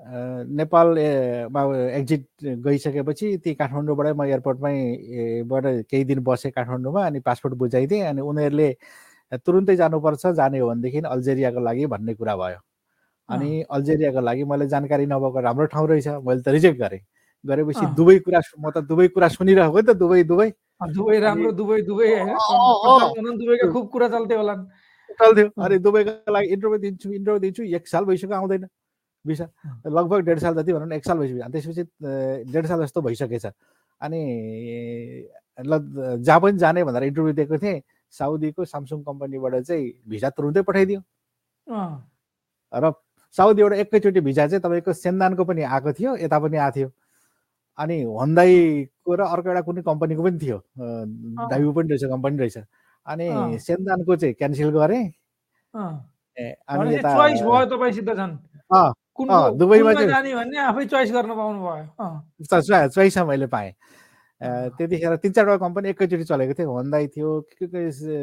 अ, नेपाल ए, मा एक्जिट गइसकेपछि ती काठमाडौँबाटै म एयरपोर्टमै बाट केही दिन बसेँ काठमाडौँमा अनि पासपोर्ट बुझाइदिएँ अनि उनीहरूले तुरुन्तै जानुपर्छ जाने हो भनेदेखि अल्जेरियाको लागि भन्ने कुरा भयो। अनि अल्जेरियाको लागि मैले जानकारी नभएको राम्रो ठाउँ रहेछ मैले त रिजेक्ट गरेँ। गरेपछि। दुवै कुरा म त दुवै कुरा सुनिरहेको त दुवै दुवै। दुबई राम्रो। कप्तान दुबईका खुब कुरा चल्थ्यो होला। अँ। अनि दुबईको लागि इन्टरभ्यू दिन्छु इन्टरभ्यू दिन्छु एक साल भइसक्यो आउँदैन। भिसा। लगभग डेढ साल जति भनौँ न एक साल भइसक्यो। अनि त्यसपछि डेढ साल जस्तो भइसकेछ। अनि ल जहाँ पनि जाने भनेर इन्टरभ्यू दिएको थिएँ साउदीको सामसुङ कम्पनीबाट चाहिँ भिसा तुरुन्तै पठाइदियो। र साउदीबाट एकैचोटि भिजा चाहिँ तपाईँको सेन्दानको पनि आएको थियो यता पनि आएको थियो। अनि होन्दाईको र अर्को एउटा कुनै कम्पनीको पनि थियो। अ, दाइबु पनि रहेछ कम्पनी रहेछ। अनि। सेन्दानको चाहिँ क्यान्सल गरेँ। अनि चोइस भयो तपाईँसित झन् दुबईमा जाने भन्ने आफै चोइस गर्न पाउनु भयो। मैले पाएँ। त्यतिखेर तिन चारवटा कम्पनी एकैचोटि चलेको थियो। होन्दाई थियो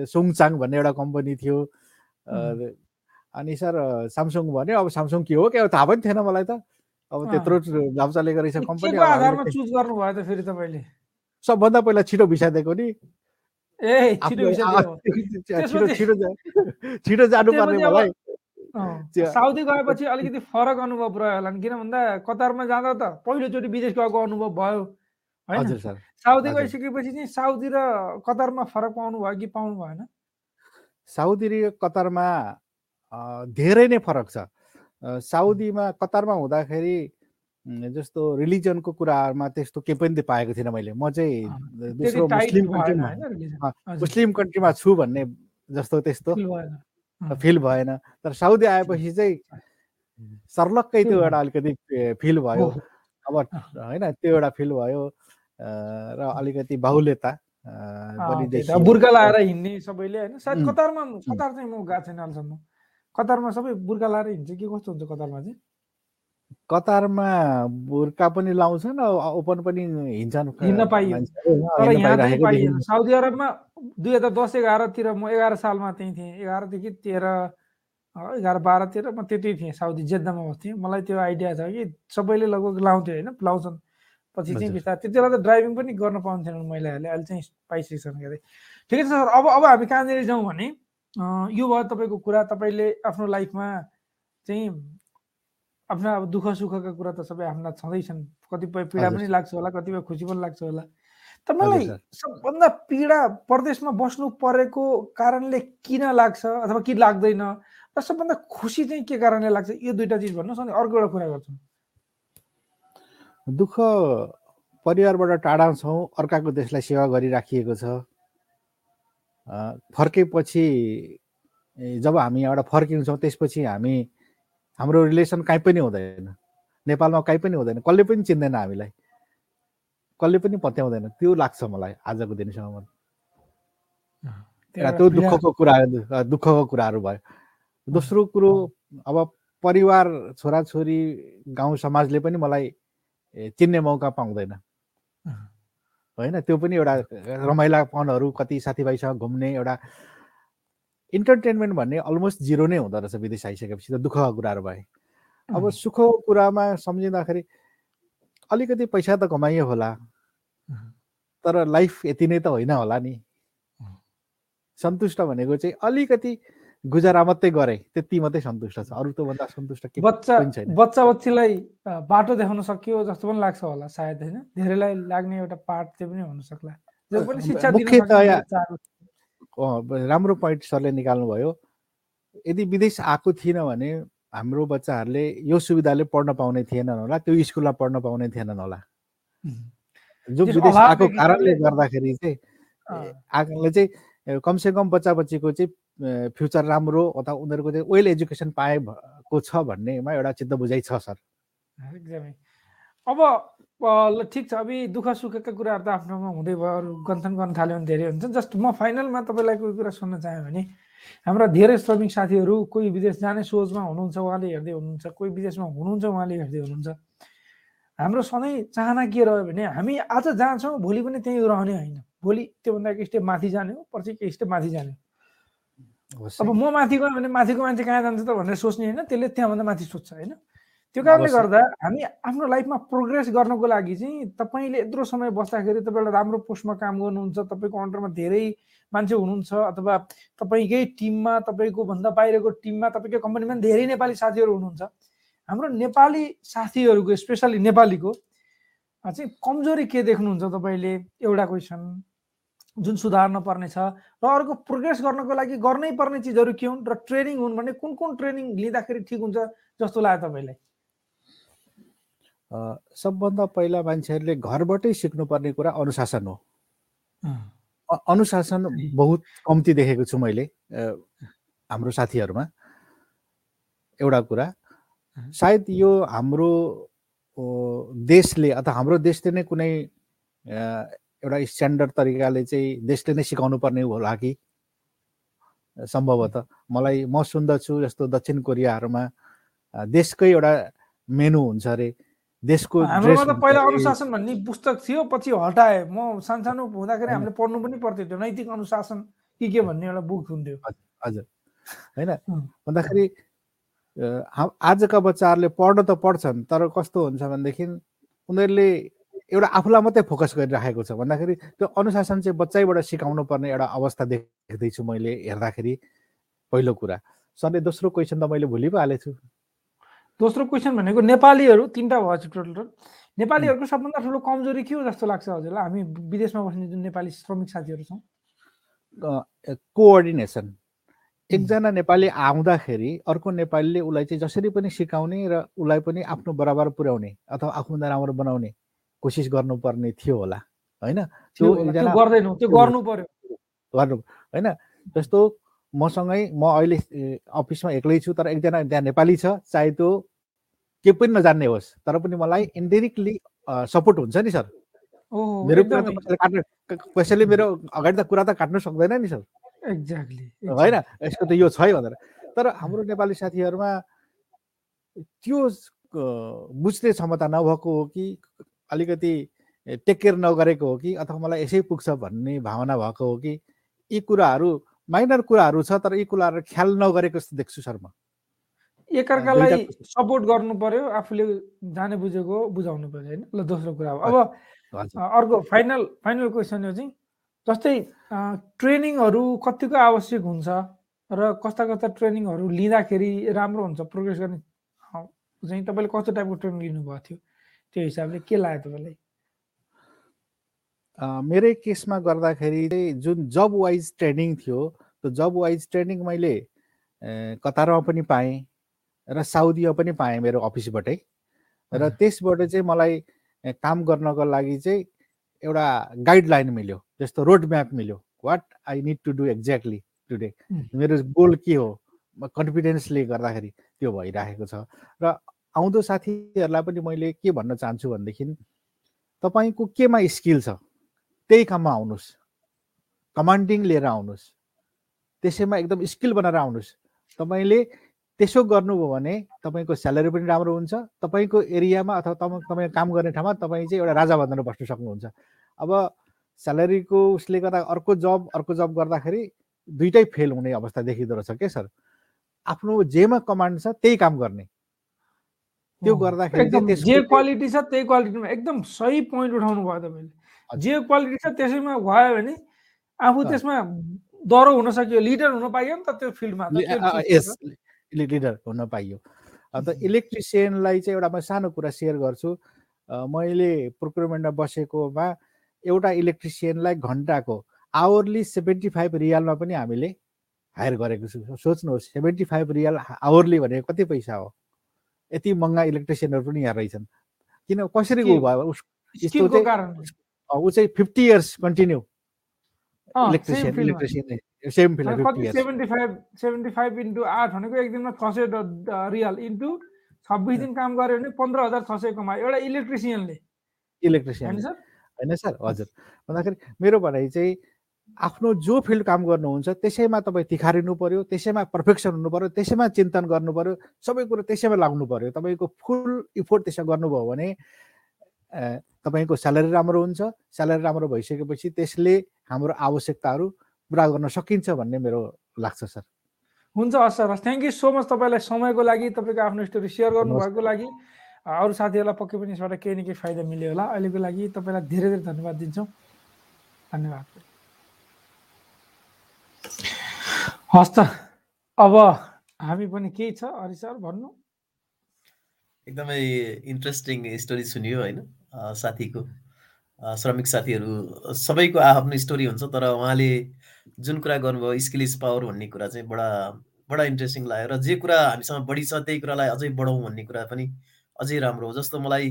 सुङचाङ भन्ने एउटा कम्पनी थियो. अनि सर सामसुङ भन्यो। अब सामसुङ के हो? के हो? थाहा पनि थिएन मलाई त। अब। त्यत्रो नाम चलेको रहेछ कम्पनी। सबभन्दा पहिला छिटो भिसा दिएको नि। ए छिटो जानुपर्ने मलाई साउदी गएपछि अलिकति फरक अनुभव रह्यो होला नि किन भन्दा कतारमा जाँदा त पहिलोचोटि विदेश गएको अनुभव भयो होइन साउदी। गइसकेपछि चाहिँ साउदी र कतारमा फरक पाउनु भयो कि पाउनु भएन साउदी र कतारमा धेरै नै फरक छ साउदीमा कतारमा हुँदाखेरि जस्तो रिलिजनको कुराहरूमा त्यस्तो केही पनि पाएको थिइनँ मैले। म चाहिँ दोस्रो मुस्लिम कन्ट्रीमा मुस्लिम कन्ट्रीमा छु भन्ने जस्तो त्यस्तो। फिल भएन। तर साउदी आएपछि चाहिँ सर्लक्कै त्यो एउटा अलिकति फिल भयो। अब होइन त्यो एउटा फिल भयो र अलिकति बाहुल्यता बुर्का लाएर हिँड्ने सबैले होइन। सायद कतारमा कतार चाहिँ म गएको छैन अहिलेसम्म। कतारमा सबै बुर्का लाएर हिँड्छ के कस्तो हुन्छ कतारमा चाहिँ? कतारमा बुर्का पनि लाउँछन् ओपन पनि हिँड्छन् हिँड्न पाइयो। तर यहाँ चाहिँ पाइएन। साउदी अरबमा दुई हजार दस एघारतिर म एघार सालमा त्यहीँ थिएँ। एघारदेखि तेह्र एघार बाह्रतिर म त्यतै थिएँ साउदी जेद्दामा बस्थेँ मलाई त्यो आइडिया छ कि सबैले लगभग लाउँथ्यो होइन लाउँछन्। पछि चाहिँ। बिस्तारै त्यति बेला त ड्राइभिङ पनि गर्न पाउँथेनन् महिलाहरूले अहिले चाहिँ पाइसकेछन् के अरे। ठिकै छ सर अब अब हामी कहाँनिर जाउँ भने यो भयो तपाईँको कुरा। तपाईँले आफ्नो लाइफमा चाहिँ आफ्ना अब दुःख सुखका कुरा त सबै आफ्ना छँदैछन्। कतिपय पीडा। पनि लाग्छ होला कतिपय खुसी पनि लाग्छ होला। तर हजुर मलाई। सबभन्दा पीडा परदेशमा बस्नु परेको कारणले किन लाग्छ अथवा किन लाग्दैन? र सबभन्दा खुसी चाहिँ के कारणले लाग्छ? यो दुइटा चिज भन्नुहोस् अनि अर्को एउटा कुरा गर्छौँ। दुःख परिवारबाट टाढा छौँ अर्काको देशलाई सेवा गरिराखिएको छ। फर्केपछि जब हामी यहाँबाट फर्किन्छौँ त्यसपछि हामी हाम्रो रिलेसन काहीँ पनि हुँदैन। नेपालमा काहीँ पनि हुँदैन। कसले पनि चिन्दैन हामीलाई। कसले पनि पत्याउँदैन। त्यो लाग्छ मलाई आजको दिनसम्म। त्यो दुःखको कुरा दुःखको कुराहरू भयो। दोस्रो कुरो अब परिवार छोराछोरी गाउँ समाजले पनि मलाई चिन्ने मौका पाउँदैन। होइन त्यो पनि एउटा रमाइलापनहरू कति साथीभाइसँग घुम्ने एउटा इन्टरटेनमेन्ट भन्ने अलमोस्ट जिरो नै हुँदो रहेछ विदेश आइसकेपछि त दुःखका कुराहरू भए। अब अँ। सुखको कुरामा सम्झिँदाखेरि अलिकति पैसा त कमाइयो होला। तर लाइफ यति नै त होइन होला नि। सन्तुष्ट भनेको चाहिँ अलिकति गुजारा मात्रै गरे त्यति मात्रै सन्तुष्ट छ। अरू त्योभन्दा सन्तुष्ट के बच्चा बच्चा बच्चीलाई बाटो देखाउन सकियो जस्तो पनि लाग्छ होला सायद होइन? धेरैलाई लाग्ने एउटा पार्ट त्यो पनि हुन राम्रो पोइन्ट सरले निकाल्नुभयो। यदि विदेश आएको थिएन भने हाम्रो बच्चाहरूले यो सुविधाले पढ्न पाउने थिएनन् होला त्यो स्कुलमा पढ्न पाउने थिएनन् होला. जो विदेश आएको कारणले गर्दाखेरि- चाहिँ आएकोले चाहिँ कमसेकम बच्चा बच्चीको चाहिँ फ्युचर राम्रो अथवा उनीहरूको चाहिँ वेल एजुकेसन पाए भएको छ भन्नेमा एउटा चित्त बुझाइ छ सर। एकदमै। अब ल ठिक छ। अब दुःख सुखका कुराहरू त आफ्नोमा हुँदै भयो। अरू गन्थन गर्न थाल्यो भने धेरै हुन्छ। जस्ट म फाइनलमा तपाईँलाई कोही कुरा सुन्न चाहेँ भने हाम्रा धेरै श्रमिक साथीहरू कोही विदेश जाने सोचमा हुनुहुन्छ उहाँले हेर्दै हुनुहुन्छ। कोही विदेशमा हुनुहुन्छ उहाँले हेर्दै हुनुहुन्छ। हाम्रो सधैँ चाहना के रह्यो भने हामी आज जहाँ छौँ भोलि पनि त्यहीँ रहने होइन। भोलि त्योभन्दा एक स्टेप माथि जाने हो पर्सि एक स्टेप माथि जाने हो। अब म माथि गएँ भने माथिको मान्छे कहाँ जान्छ त भनेर सोच्ने होइन। त्यसले त्यहाँभन्दा माथि सोध्छ होइन? त्यो कारणले। गर्दा हामी आफ्नो लाइफमा प्रोग्रेस गर्नको लागि चाहिँ तपाईँले यत्रो समय बस्दाखेरि तपाईँ एउटा राम्रो पोस्टमा काम गर्नुहुन्छ तपाईँको अन्डरमा धेरै मान्छे हुनुहुन्छ अथवा तपाईँकै टिममा तपाईँको भन्दा बाहिरको टिममा तपाईँको कम्पनीमा पनि धेरै नेपाली साथीहरू हुनुहुन्छ। हाम्रो नेपाली साथीहरूको स्पेसली नेपालीको चाहिँ कमजोरी के देख्नुहुन्छ तपाईँले? एउटा क्वेसन। जुन सुधार्न पर्ने छ र अर्को प्रोग्रेस गर्नको लागि गर्नै पर्ने चिजहरू के हुन् र ट्रेनिङ हुन् भने कुन कुन ट्रेनिङ लिँदाखेरि ठिक हुन्छ जस्तो लाग्यो तपाईँलाई? सबभन्दा पहिला मान्छेहरूले घरबाटै सिक्नुपर्ने कुरा अनुशासन हो। अनुशासन। बहुत कम्ती देखेको छु मैले हाम्रो साथीहरूमा। एउटा कुरा। सायद यो हाम्रो देशले अथवा हाम्रो देशले नै कुनै एउटा स्ट्यान्डर्ड तरिकाले चाहिँ देशले नै सिकाउनु पर्ने होला कि? सम्भवतः। मलाई म सुन्दछु जस्तो दक्षिण कोरियाहरूमा देशकै एउटा मेनु हुन्छ अरे। देशको हाम्रोमा त पहिला अनुशासन भन्ने पुस्तक थियो पछि हटाए। म सानसानो हुँदाखेरि हामीले पढ्नु पनि पर्थ्यो त्यो नैतिक अनुशासन के के भन्ने एउटा बुक हुन्थ्यो। हजुर होइन. भन्दाखेरि आजका बच्चाहरूले पढ्न त पढ्छन् तर कस्तो हुन्छ भनेदेखि उनीहरूले एउटा आफूलाई मात्रै फोकस गरिराखेको छ। भन्दाखेरि त्यो अनुशासन चाहिँ बच्चैबाट सिकाउनु पर्ने एउटा अवस्था देख्दैछु मैले हेर्दाखेरि पहिलो कुरा। सरले दोस्रो क्वेसन त मैले भुलि पो हालेको छु दोस्रो क्वेसन भनेको नेपालीहरू तिनवटा भएछ टोटल टोटल नेपालीहरूको सबभन्दा ठुलो कमजोरी के हो जस्तो लाग्छ हजुरलाई? हामी विदेशमा बस्ने जुन नेपाली श्रमिक साथीहरू छौँ। कोअर्डिनेसन। एकजना नेपाली आउँदाखेरि अर्को नेपालीले उसलाई चाहिँ जसरी पनि सिकाउने र उसलाई पनि आफ्नो बराबर पुर्याउने अथवा आफूभन्दा राम्रो बनाउने कोसिस गर्नुपर्ने थियो होला होइन? त्यो गर्नु होइन? जस्तो मसँगै म अहिले अफिसमा एक्लै छु तर एकजना त्यहाँ नेपाली छ चाहे त्यो केही पनि नजान्ने होस् तर पनि मलाई इन्डिरेक्टली सपोर्ट हुन्छ नि सर। मेरो कसैले क- मेरो अगाडि त कुरा त काट्नु सक्दैन नि सर। एक्ज्याक्टली होइन? यसको त यो छ है भनेर। तर हाम्रो नेपाली साथीहरूमा त्यो बुझ्ने क्षमता नभएको हो कि अलिकति टेक केयर नगरेको हो कि अथवा मलाई यसै पुग्छ भन्ने भावना भएको हो कि यी कुराहरू माइनर कुराहरू छ तर यी कुराहरू ख्याल नगरेको जस्तो देख्छु सर म एकअर्कालाई सपोर्ट गर्नु पर्यो आफूले जाने बुझेको बुझाउनु पर्यो होइन? ल दोस्रो कुरा अब अर्को फाइनल फाइनल क्वेसन हो चाहिँ जस्तै ट्रेनिङहरू कतिको आवश्यक हुन्छ? र कस्ता कस्ता ट्रेनिङहरू लिँदाखेरि राम्रो हुन्छ प्रोग्रेस गर्ने चाहिँ तपाईँले कस्तो टाइपको ट्रेनिङ लिनुभएको थियो? त्यो हिसाबले के लाग्यो तपाईँलाई? मेरै केसमा गर्दाखेरि चाहिँ जुन जब वाइज ट्रेनिङ थियो त्यो जब वाइज ट्रेनिङ मैले कतारमा पनि पाएँ र साउदीमा पनि पाएँ मेरो अफिसबाटै। र। त्यसबाट चाहिँ मलाई काम गर्नको लागि चाहिँ एउटा गाइडलाइन मिल्यो जस्तो रोड म्याप मिल्यो what I need to do exactly today. मेरो गोल के हो? कन्फिडेन्सले गर्दाखेरि त्यो भइराखेको छ। र आउँदो साथीहरूलाई पनि मैले के भन्न चाहन्छु भनेदेखि तपाईँको केमा स्किल छ? त्यही काममा आउनुहोस् कमान्डिङ लिएर आउनुहोस् त्यसैमा एकदम स्किल बनाएर आउनुहोस् तपाईँले त्यसो गर्नुभयो भने तपाईँको स्यालेरी पनि राम्रो हुन्छ। तपाईँको एरियामा अथवा तपाईँ तपाईँ काम गर्ने ठाउँमा तपाईँ चाहिँ एउटा राजा भनेर बस्न सक्नुहुन्छ। अब स्यालेरीको उसले गर्दा अर्को जब अर्को जब गर्दाखेरि दुइटै फेल हुने अवस्था देखिँदो रहेछ क्या सर? आफ्नो जेमा कमान्ड छ त्यही काम गर्ने। त्यो। गर्दाखेरि जे क्वालिटी छ त्यही क्वालिटीमा एकदम सही पोइन्ट उठाउनु भयो तपाईँले। जे क्वालिटी छ त्यसैमा भयो भने आफू। त्यसमा दह्रो हुन सक्यो लिडर हुन पाइयो नि त त्यो फिल्डमा। लिडर हुन पाइयो। अन्त। इलेक्ट्रिसियनलाई चाहिँ एउटा म सानो कुरा सेयर गर्छु। मैले प्रोक्युरमेन्टमा बसेकोमा एउटा इलेक्ट्रिसियनलाई घन्टाको आवरली सेभेन्टी फाइभ रियालमा पनि हामीले हायर गरेको छु। सोच्नुहोस् सेभेन्टी फाइभ रियाल आवरली भनेको कति पैसा हो? यति महँगा इलेक्ट्रिसियनहरू पनि यहाँ रहेछन्। किन कसरी ऊ भयो? ऊ चाहिँ fifty years continue electrician. Electrician same field कति seventy five seventy five into आठ भनेको एक दिनमा छ सय रियाल इन्टु छब्बिस दिन काम गऱ्यो भने पन्ध्र हजार छ सय कमायो एउटा इलेक्ट्रिसियनले इलेक्ट्रिसियन होइन सर हजुर. भन्दाखेरि मेरो भनाइ चाहिँ आफ्नो जो फिल्ड काम गर्नुहुन्छ त्यसैमा तपाईँ तिखारिनु पर्यो त्यसैमा पर्फेक्सन हुनु पर्यो त्यसैमा चिन्तन गर्नु पर्यो सबै कुरो त्यसैमा लाग्नु पर्यो। तपाईँको फुल इफोर्ट त्यसमा गर्नुभयो भने तपाईँको स्यालेरी राम्रो हुन्छ। स्यालेरी राम्रो भइसकेपछि त्यसले हाम्रो आवश्यकताहरू पुरा गर्न सकिन्छ भन्ने मेरो लाग्छ सर। हुन्छ हस् सर हस् थ्याङ्क यू सो मच तपाईँलाई समयको लागि तपाईँको आफ्नो स्टोरी सेयर गर्नुभएको लागि। अरू साथीहरूलाई पक्कै पनि यसबाट केही न केही फाइदा मिल्यो होला। अहिलेको लागि तपाईँलाई धेरै धेरै धन्यवाद दिन्छौँ। धन्यवाद। हस् त अब हामी पनि केही छ? हरि सर भन्नु। एकदमै इन्ट्रेस्टिङ स्टोरी सुनियो होइन? साथीको श्रमिक साथीहरू सबैको आफ्नो स्टोरी हुन्छ तर उहाँले जुन कुरा गर्नुभयो स्किल इज पावर भन्ने कुरा चाहिँ बडा बडा इन्ट्रेस्टिङ लाग्यो। र जे कुरा हामीसँग बढी छ त्यही कुरालाई अझै बढाउँ भन्ने कुरा पनि अझै राम्रो हो। जस्तो मलाई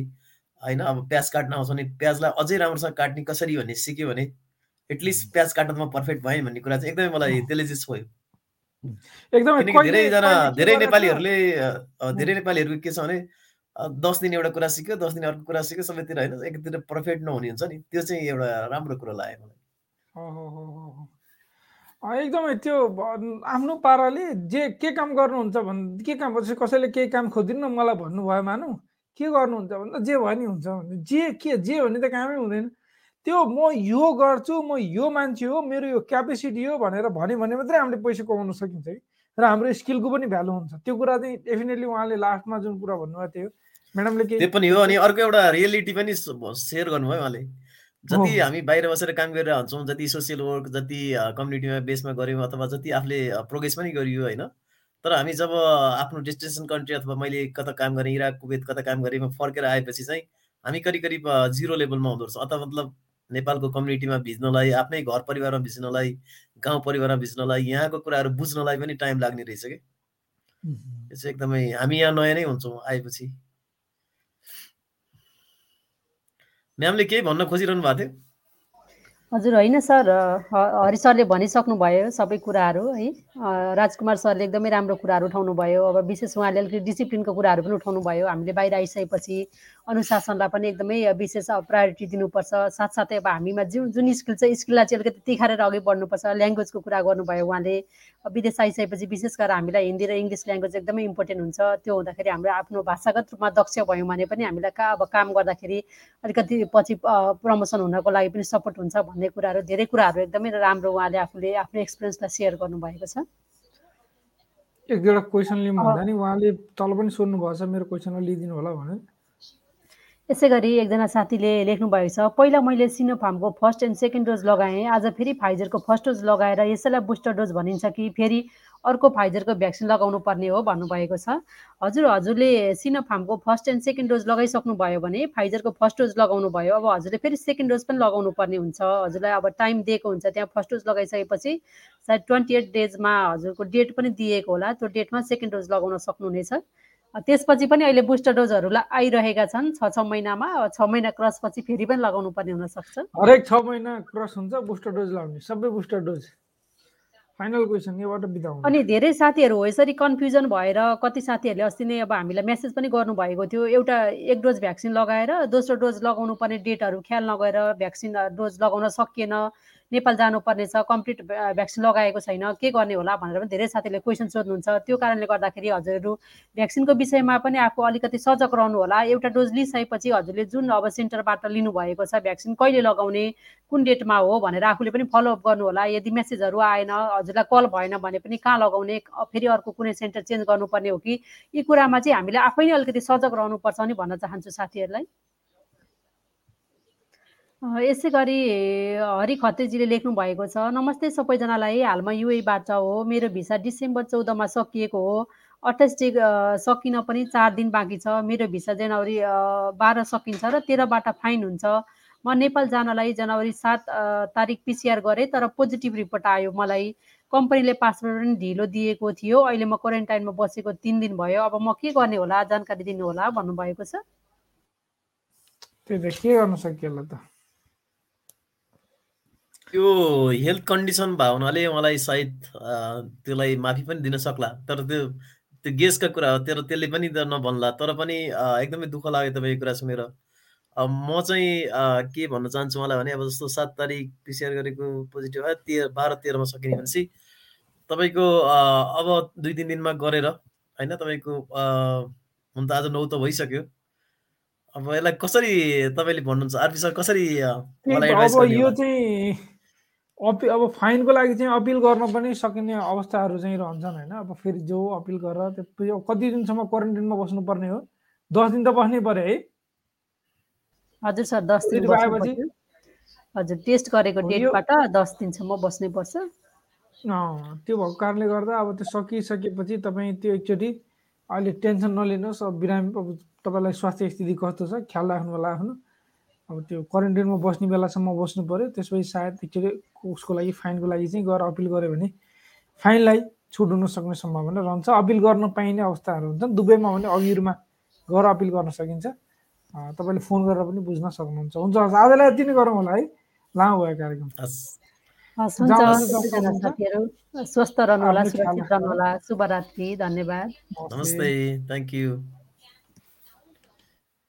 होइन अब प्याज काट्न आउँछ भने प्याजलाई अझै राम्रोसँग काट्ने कसरी भन्ने सिक्यो भने एटलिस्ट प्याज काट्न त म पर्फेक्ट भएँ भन्ने कुरा चाहिँ एकदमै मलाई त्यसले चाहिँ छोयो एकदमै धेरैजना धेरै? नेपालीहरूले धेरै नेपालीहरूको के छ भने दस दिन एउटा कुरा सिक्यो दस दिन अर्को कुरा सिक्यो सबैतिर होइन एकतिर पर्फेक्ट नहुने हुन्छ नि। त्यो चाहिँ एउटा राम्रो कुरो लाग्यो मलाई। एकदमै त्यो आफ्नो पाराले जे के काम गर्नुहुन्छ भने के काम जस्तै कसैले केही काम खोजिदिनु मलाई भन्नुभयो मानु के गर्नुहुन्छ भन्दा जे भयो नि हुन्छ भने जे के जे भन्ने त कामै हुँदैन। त्यो म यो गर्छु म यो मान्छे हो मेरो यो क्यापेसिटी हो भनेर भन्यो भने मात्रै हामीले पैसा कमाउन सकिन्छ कि र हाम्रो स्किलको पनि भ्यालु हुन्छ। त्यो कुरा चाहिँ डेफिनेटली उहाँले लास्टमा जुन कुरा भन्नुभएको थियो म्याडमले त्यो पनि हो अनि अर्को एउटा रियलिटी पनि सेयर गर्नुभयो उहाँले। जति। हामी बाहिर बसेर काम गरेर हुन्छौँ जति सोसियल वर्क जति कम्युनिटीमा बेसमा गऱ्यौँ अथवा जति आफूले प्रोग्रेस पनि गरियो होइन? तर हामी जब आफ्नो डेस्टिनेसन कन्ट्री अथवा मैले कता काम गरेँ इराक कुवेत कता काम गरेँ म फर्केर आएपछि चाहिँ हामी करिब करिब जिरो लेभलमा हुँदो रहेछ। अथवा मतलब नेपालको कम्युनिटीमा भिज्नलाई आफ्नै घर परिवारमा भिज्नलाई गाउँ परिवारमा भिज्नलाई यहाँको कुराहरू बुझ्नलाई पनि टाइम लाग्ने रहेछ कि? यो चाहिँ एकदमै हामी यहाँ नयाँ नै हुन्छौँ आएपछि। म्यामले केही भन्न खोजिरहनु भएको थियो? हजुर होइन सर हरि सरले भनिसक्नुभयो सबै कुराहरू है। राजकुमार सरले एकदमै राम्रो कुराहरू उठाउनु भयो अब विशेष उहाँले अलिकति डिसिप्लिनको कुराहरू पनि उठाउनु भयो हामीले बाहिर आइसकेपछि अनुशासनलाई पनि एकदमै विशेष प्रायोरिटी दिनुपर्छ। साथसाथै अब हामीमा जुन जुन स्किल छ स्किललाई चाहिँ अलिकति तिखारेर अघि बढ्नुपर्छ। ल्याङ्ग्वेजको कुरा गर्नुभयो उहाँले। विदेश आइसकेपछि विशेष गरेर हामीलाई हिन्दी र इङ्ग्लिस ल्याङ्ग्वेज एकदमै इम्पोर्टेन्ट हुन्छ। त्यो हुँदाखेरि हाम्रो आफ्नो भाषागत रूपमा दक्ष भयौँ भने पनि हामीलाई का अब काम गर्दाखेरि अलिकति पछि प्रमोसन हुनको लागि पनि सपोर्ट हुन्छ भन्ने कुराहरू धेरै कुराहरू एकदमै राम्रो उहाँले आफूले आफ्नो एक्सपिरियन्सलाई सेयर गर्नुभएको छ। एक दुईवटा क्वेसन लिउँ भन्दा नि? उहाँले तल पनि सोध्नु भएको छ मेरो क्वेसनलाई लिइदिनु होला भनेर। यसै गरी एकजना साथीले लेख्नुभएको छ पहिला मैले सिनोफार्मको फर्स्ट एन्ड सेकेन्ड डोज लगाएँ आज फेरि फाइजरको फर्स्ट डोज लगाएर यसैलाई बुस्टर डोज भनिन्छ कि फेरि अर्को फाइजरको भ्याक्सिन लगाउनु पर्ने हो भन्नुभएको छ। हजुर हजुरले सिनोफार्मको फर्स्ट एन्ड सेकेन्ड डोज लगाइसक्नु भयो भने फाइजरको फर्स्ट डोज लगाउनु भयो अब हजुरले फेरि सेकेन्ड डोज पनि लगाउनु पर्ने हुन्छ। हजुरलाई अब टाइम दिएको हुन्छ त्यहाँ फर्स्ट डोज लगाइसकेपछि सायद ट्वेन्टी एट डेजमा हजुरको डेट पनि दिएको होला त्यो डेटमा सेकेन्ड डोज लगाउन सक्नुहुनेछ। त्यसपछि पनि अहिले बुस्टर डोजहरू आइरहेका छन्। छ छ महिनामा छ महिना क्रसपछि फेरि पनि लगाउनु पर्ने हुनसक्छ हरेक छ महिना क्रस हुन्छ बुस्टर डोज लगाउने सबै बुस्टर डोज। फाइनल क्वेसन यहाँबाट बिदा अनि धेरै साथीहरू हो यसरी कन्फ्युजन भएर कति साथीहरूले अस्ति नै अब हामीलाई मेसेज पनि गर्नुभएको थियो एउटा एक डोज भ्याक्सिन लगाएर दोस्रो डोज लगाउनु पर्ने डेटहरू ख्याल नगरेर भ्याक्सिन डोज लगाउन सकिएन। नेपाल जानुपर्ने छ कम्प्लिट भ्याक्सिन लगाएको छैन के गर्ने होला भनेर पनि धेरै साथीहरूले क्वेसन सोध्नुहुन्छ। त्यो कारणले गर्दाखेरि हजुरहरू भ्याक्सिनको विषयमा पनि आफू अलिकति सजग रहनु होला। एउटा डोज लिइसकेपछि हजुरले जुन अब सेन्टरबाट लिनुभएको छ भ्याक्सिन कहिले लगाउने कुन डेटमा हो भनेर आफूले पनि फलोअप गर्नु होला। यदि मेसेजहरू आएन हजुरलाई कल भएन भने पनि कहाँ लगाउने फेरि अर्को कुनै सेन्टर चेन्ज गर्नुपर्ने हो कि? यी कुरामा चाहिँ हामीले आफै नै अलिकति सजग रहनुपर्छ नि भन्न चाहन्छु साथीहरूलाई। यसै गरी हरि खत्रीजीले लेख्नु भएको छ। नमस्ते सबैजनालाई। हालमा युएबाट हो। मेरो भिसा डिसेम्बर चौधमा सकिएको हो। अट्ठाइस डे सकिन पनि चार दिन बाँकी छ। मेरो भिसा जनवरी बाह्र सकिन्छ र तेह्रबाट फाइन हुन्छ। म नेपाल जानलाई जनवरी सात तारिक पिसिआर गरेँ तर पोजिटिभ रिपोर्ट आयो मलाई। कम्पनीले पासपोर्ट पनि ढिलो दिएको थियो। अहिले म क्वारेन्टाइनमा बसेको तिन दिन भयो। अब म के गर्ने होला? जानकारी दिनु होला भन्नुभएको छ। त्यही त के गर्न सकिएला त? त्यो हेल्थ कन्डिसन भएको हुनाले मलाई सायद त्यसलाई माफी पनि दिन सक्ला। तर त्यो त्यो गेसका कुरा हो तर त्यसले पनि त नभन्ला। तर पनि एकदमै दुःख लाग्यो तपाईँको कुरा सुनेर। म चाहिँ के भन्न चाहन्छु मलाई भने अब जस्तो सात तारिक पिसिआर गरेको पोजिटिभ आयो तेह्र बाह्र तेह्रमा सकिने भनेपछि तपाईँको अब दुई तिन दिनमा गरेर होइन तपाईँको हुन त आज नौ त भइसक्यो। अब यसलाई कसरी तपाईँले भन्नुहुन्छ? आरपी सर कसरी मलाई अब यो चाहिँ अपि अब फाइनको लागि चाहिँ अपिल गर्न पनि सकिने अवस्थाहरू चाहिँ रहन्छन् होइन? अब फेरि जो अपिल गरेर त्यो कति दिनसम्म क्वारेन्टाइनमा बस्नुपर्ने हो? दस दिन त बस्नै पर्यो है। हजुर सर दस दिन हजुर टेस्ट गरेको डेटबाट दस दिनसम्म बस्नै पर्छ। त्यो भएको कारणले गर्दा अब त्यो सकिसकेपछि तपाईँ त्यो एकचोटि अहिले टेन्सन नलिनुहोस्। अब बिरामी अब तपाईँलाई स्वास्थ्य स्थिति कस्तो छ ख्याल राख्नु होला आफ्नो। अब त्यो क्वारेन्टाइनमा बस्ने बेलासम्म बस्नु पऱ्यो त्यसपछि सायद एकचोटि उसको लागि फाइनको लागि चाहिँ गएर अपिल गऱ्यो भने फाइनलाई छुट हुन सक्ने सम्भावना रहन्छ। अपिल गर्न पाइने अवस्थाहरू हुन्छन्। दुबईमा भने अघिहरूमा गएर अपिल गर्न सकिन्छ। तपाईँले फोन गरेर पनि बुझ्न सक्नुहुन्छ। हुन्छ आजलाई यति नै गरौँ होला है। लामो भयो कार्यक्रम। स्वस्थ रहनु होला सुरक्षित रहनु होला। शुभरात्रि धन्यवाद। नमस्ते। Thank you